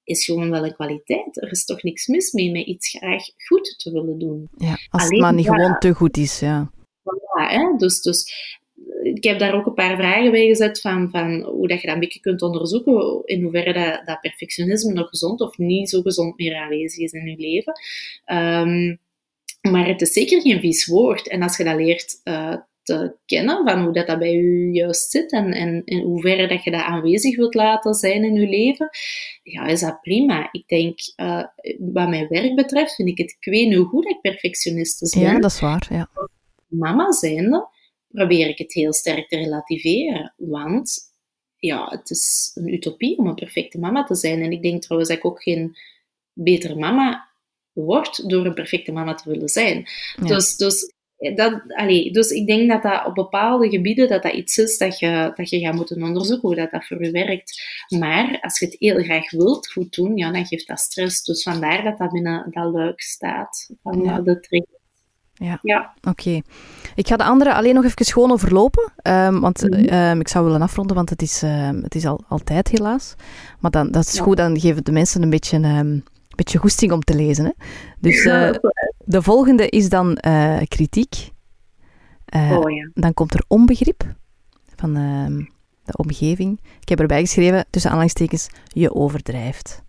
[SPEAKER 2] is gewoon wel een kwaliteit. Er is toch niks mis mee met iets graag goed te willen doen.
[SPEAKER 1] Ja, als Alleen, het maar niet gewoon te goed is, ja.
[SPEAKER 2] Voilà, hè? Dus, dus ik heb daar ook een paar vragen bij gezet van, van hoe dat je dat een beetje kunt onderzoeken, in hoeverre dat, dat perfectionisme nog gezond of niet zo gezond meer aanwezig is in je leven. Um, maar het is zeker geen vies woord. En als je dat leert uh, te kennen, van hoe dat, dat bij je juist zit en, en in hoeverre dat je dat aanwezig wilt laten zijn in je leven, ja, is dat prima. Ik denk, uh, wat mijn werk betreft, vind ik het, ik weet nu hoe dat ik perfectionistisch ben.
[SPEAKER 1] Ja, dat is waar, ja.
[SPEAKER 2] Mama zijnde, probeer ik het heel sterk te relativeren. Want ja, het is een utopie om een perfecte mama te zijn. En ik denk trouwens dat ik ook geen betere mama word door een perfecte mama te willen zijn. Dus, dus, dat, allee, dus ik denk dat dat op bepaalde gebieden dat dat iets is dat je, dat je gaat moeten onderzoeken hoe dat, dat voor je werkt. Maar als je het heel graag wilt goed doen, ja, dan geeft dat stress. Dus vandaar dat dat binnen dat luik staat van ja. de trigger.
[SPEAKER 1] Ja, ja. oké. Ik ga de andere alleen nog even gewoon overlopen, um, want um, ik zou willen afronden, want het is, um, het is al, altijd helaas. Maar dan, dat is ja. goed, dan geven de mensen een beetje, een beetje goesting om te lezen. Hè? Dus uh, de volgende is dan uh, kritiek. Uh, oh, ja. Dan komt er onbegrip van de omgeving. Ik heb erbij geschreven, tussen aanhalingstekens, je overdrijft.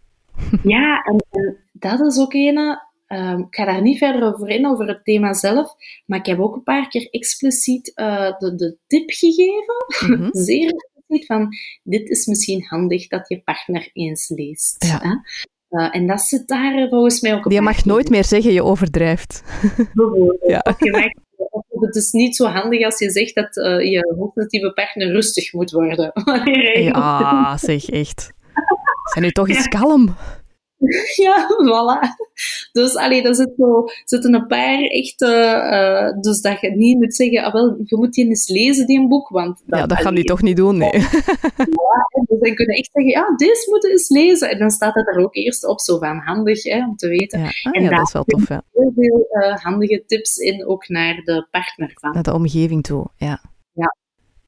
[SPEAKER 2] Ja, en, en dat is ook een Um, ik ga daar niet verder over in, over het thema zelf, maar ik heb ook een paar keer expliciet uh, de, de, tip gegeven, mm -hmm. zeer expliciet, van dit is misschien handig dat je partner eens leest. Ja. Hè? Uh, en dat zit daar volgens mij ook
[SPEAKER 1] op. Je mag nooit meer zeggen je overdrijft.
[SPEAKER 2] Bijvoorbeeld. Ja. Of het is niet zo handig als je zegt dat uh, je hoogsensitieve partner rustig moet worden.
[SPEAKER 1] ja, zeg echt. Zijn nu toch eens ja. kalm?
[SPEAKER 2] ja, voilà. Dus allee, er zit zo, zitten een paar echte... Uh, dus dat je niet moet zeggen, ah, wel, je moet die eens lezen, die een boek, want...
[SPEAKER 1] Dat, ja, dat gaan die toch niet doen, nee.
[SPEAKER 2] ja, dus dan kunnen echt zeggen, ja, deze moeten eens lezen. En dan staat het er ook eerst op, zo van handig, hè, om te weten.
[SPEAKER 1] Ja, ah, en ja, dat is wel tof, ja.
[SPEAKER 2] heel veel uh, handige tips in, ook naar de partner van.
[SPEAKER 1] Naar de omgeving toe, ja.
[SPEAKER 2] Ja.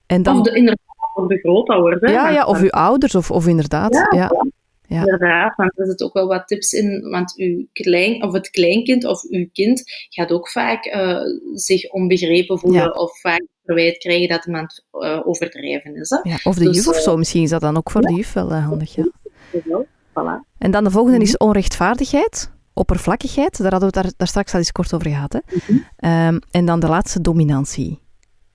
[SPEAKER 1] En dan...
[SPEAKER 2] Of de, inderdaad, of de grootouders.
[SPEAKER 1] Ja, ja, of uw ouders, of, of inderdaad, ja. ja.
[SPEAKER 2] Ja. Inderdaad, want er zitten ook wel wat tips in, want uw klein, of het kleinkind of uw kind gaat ook vaak uh, zich onbegrepen voelen ja. of vaak verwijt krijgen dat iemand uh, overdrijven is. Hè?
[SPEAKER 1] Ja, of de dus, juf of zo, misschien is dat dan ook voor de juf wel handig. Ja.
[SPEAKER 2] Voilà.
[SPEAKER 1] En dan de volgende is onrechtvaardigheid, oppervlakkigheid, daar hadden we het daar, daar straks al eens kort over gehad. Hè? Mm -hmm. um, en dan de laatste, dominantie.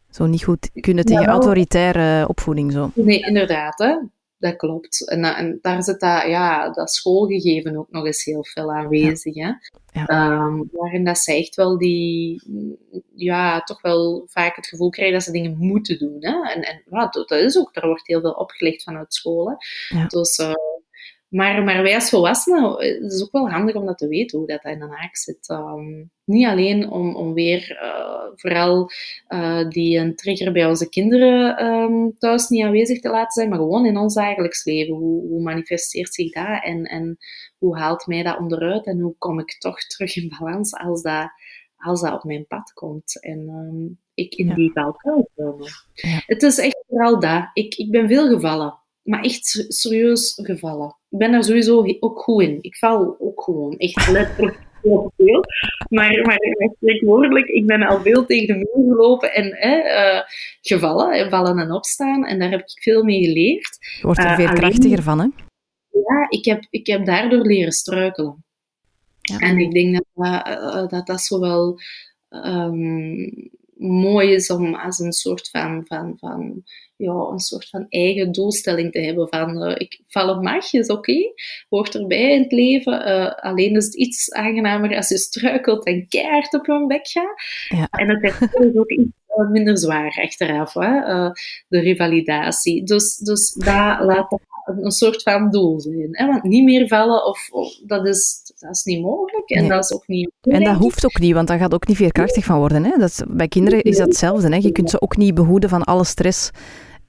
[SPEAKER 1] Zo niet goed kunnen tegen autoritaire opvoeding. Zo.
[SPEAKER 2] Nee, inderdaad. Hè dat klopt. En, en, daar zit dat, ja, dat schoolgegeven ook nog eens heel veel aanwezig. Ja. Hè? Ja. Um, waarin dat ze echt wel die, ja, toch wel vaak het gevoel krijgen dat ze dingen moeten doen. Hè? En, en ja, dat is ook, daar wordt heel veel opgelegd vanuit? Ja. Dus uh, maar, maar wij als volwassenen, eh, het is ook wel handig om dat te weten, hoe dat in de haak zit. Um, niet alleen om, om weer uh, vooral uh, die een trigger bij onze kinderen um, thuis niet aanwezig te laten zijn, maar gewoon in ons dagelijks leven. Hoe, hoe manifesteert zich dat en, en hoe haalt mij dat onderuit en hoe kom ik toch terug in balans als dat, als dat op mijn pad komt. En um, ik in ja. die valkuil komen. Ja. Het is echt vooral dat. Ik, ik ben veel gevallen maar echt serieus gevallen. Ik ben daar sowieso ook goed in. Ik val ook gewoon echt letterlijk heel veel. Maar, maar spreekwoordelijk, ik ben al veel tegen de muur gelopen en uh, gevallen, vallen en opstaan. En daar heb ik veel mee geleerd.
[SPEAKER 1] Je wordt er veel uh, krachtiger van, hè?
[SPEAKER 2] Ja, ik heb, ik heb daardoor leren struikelen. Ja. En ik denk dat dat, uh, dat, dat zowel um, mooi is om als een soort van, van, van ja, een soort van eigen doelstelling te hebben van uh, ik val op mag, is oké, hoort erbij in het leven. Uh, alleen is het iets aangenamer als je struikelt en keihard op je bek gaat. Ja. En het is ook iets uh, minder zwaar achteraf, hè? de revalidatie. Dus, dus dat laat een soort van doel zijn. Hè? Want niet meer vallen, of, of, dat, is, dat is niet mogelijk. En dat is ook niet...
[SPEAKER 1] En dat hoeft ook niet, want daar gaat ook niet veerkrachtig van worden. Hè? Dat is, bij kinderen is dat hetzelfde. Hè? Je kunt ze ook niet behoeden van alle stress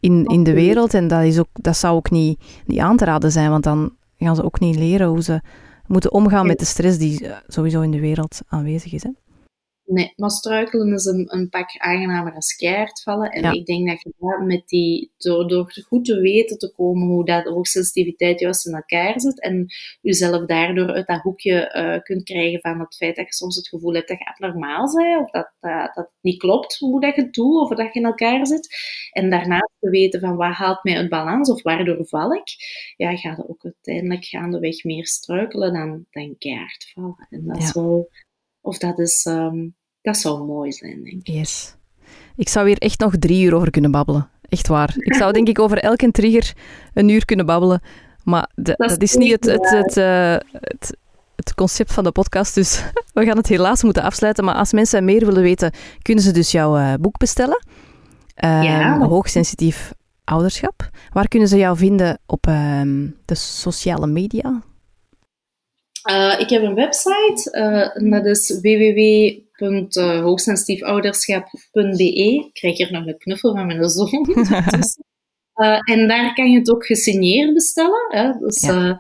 [SPEAKER 1] in, in de wereld. En dat, is ook, dat zou ook niet, niet aan te raden zijn, want dan gaan ze ook niet leren hoe ze moeten omgaan met de stress die eh, sowieso in de wereld aanwezig is. Hè?
[SPEAKER 2] Nee, maar struikelen is een, een pak aangenamer als keihard vallen. En ik denk dat je met die, door, door goed te weten te komen hoe dat hoogsensitiviteit juist in elkaar zit en jezelf daardoor uit dat hoekje uh, kunt krijgen van het feit dat je soms het gevoel hebt dat je abnormaal bent, of dat, dat, dat het niet klopt hoe dat je het doet, of dat je in elkaar zit. En daarnaast te weten van wat haalt mij uit balans, of waardoor val ik, ja, ga je ook uiteindelijk gaandeweg meer struikelen dan, dan keihard vallen. En dat is wel... Of dat is... Um, dat zou mooi zijn, denk ik.
[SPEAKER 1] Yes. Ik zou hier echt nog drie uur over kunnen babbelen. Echt waar. Ik zou denk ik over elke trigger een uur kunnen babbelen. Maar dat, is, niet het, het, het, uh, het, het, concept van de podcast, dus we gaan het helaas moeten afsluiten. Maar als mensen meer willen weten, kunnen ze dus jouw uh, boek bestellen. Ja. Hoogsensitief ouderschap. Waar kunnen ze jou vinden op ehm, de sociale media?
[SPEAKER 2] Uh, ik heb een website, uh, dat is www.hoogsensitiefouderschap.be. Ik krijg hier nog een knuffel van mijn zoon. uh, en daar kan je het ook gesigneerd bestellen. Hè? Dus, ja.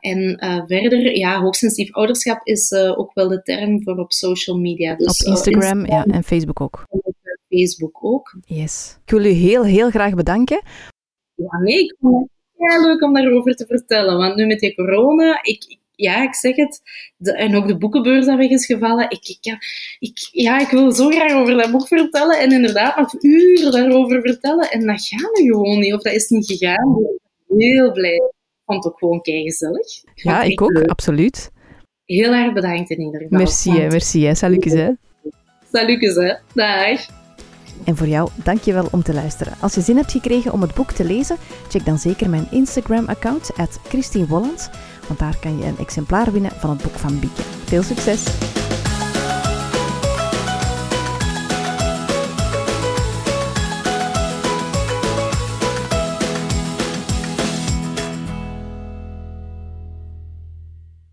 [SPEAKER 2] en verder, ja, hoogsensitief ouderschap is ook wel de term voor op social media.
[SPEAKER 1] Dus, op Instagram, Instagram, ja, en Facebook ook.
[SPEAKER 2] Facebook ook.
[SPEAKER 1] Yes. Ik wil u heel, heel graag bedanken.
[SPEAKER 2] Ja, nee, ik vond het heel leuk om daarover te vertellen. Want nu met die corona, ik ja, ik zeg het. De, en ook de boekenbeurs dat weg is gevallen. Ik, ik, ik, ja, ik wil zo graag over dat boek vertellen. En inderdaad nog uren daarover vertellen. En dat gaat nu gewoon niet. Of dat is niet gegaan. Ik ben heel blij. Ik vond het ook gewoon keigezellig.
[SPEAKER 1] Ja, ik ook. Absoluut.
[SPEAKER 2] Heel erg bedankt in ieder geval.
[SPEAKER 1] Merci, hè, merci. Hè. Salutjes, hè.
[SPEAKER 2] Salutjes, hè. Dag.
[SPEAKER 1] En voor jou, dankjewel om te luisteren. Als je zin hebt gekregen om het boek te lezen, check dan zeker mijn Instagram-account, Christine Wollands want daar kan je een exemplaar winnen van het boek van Bieke. Veel succes!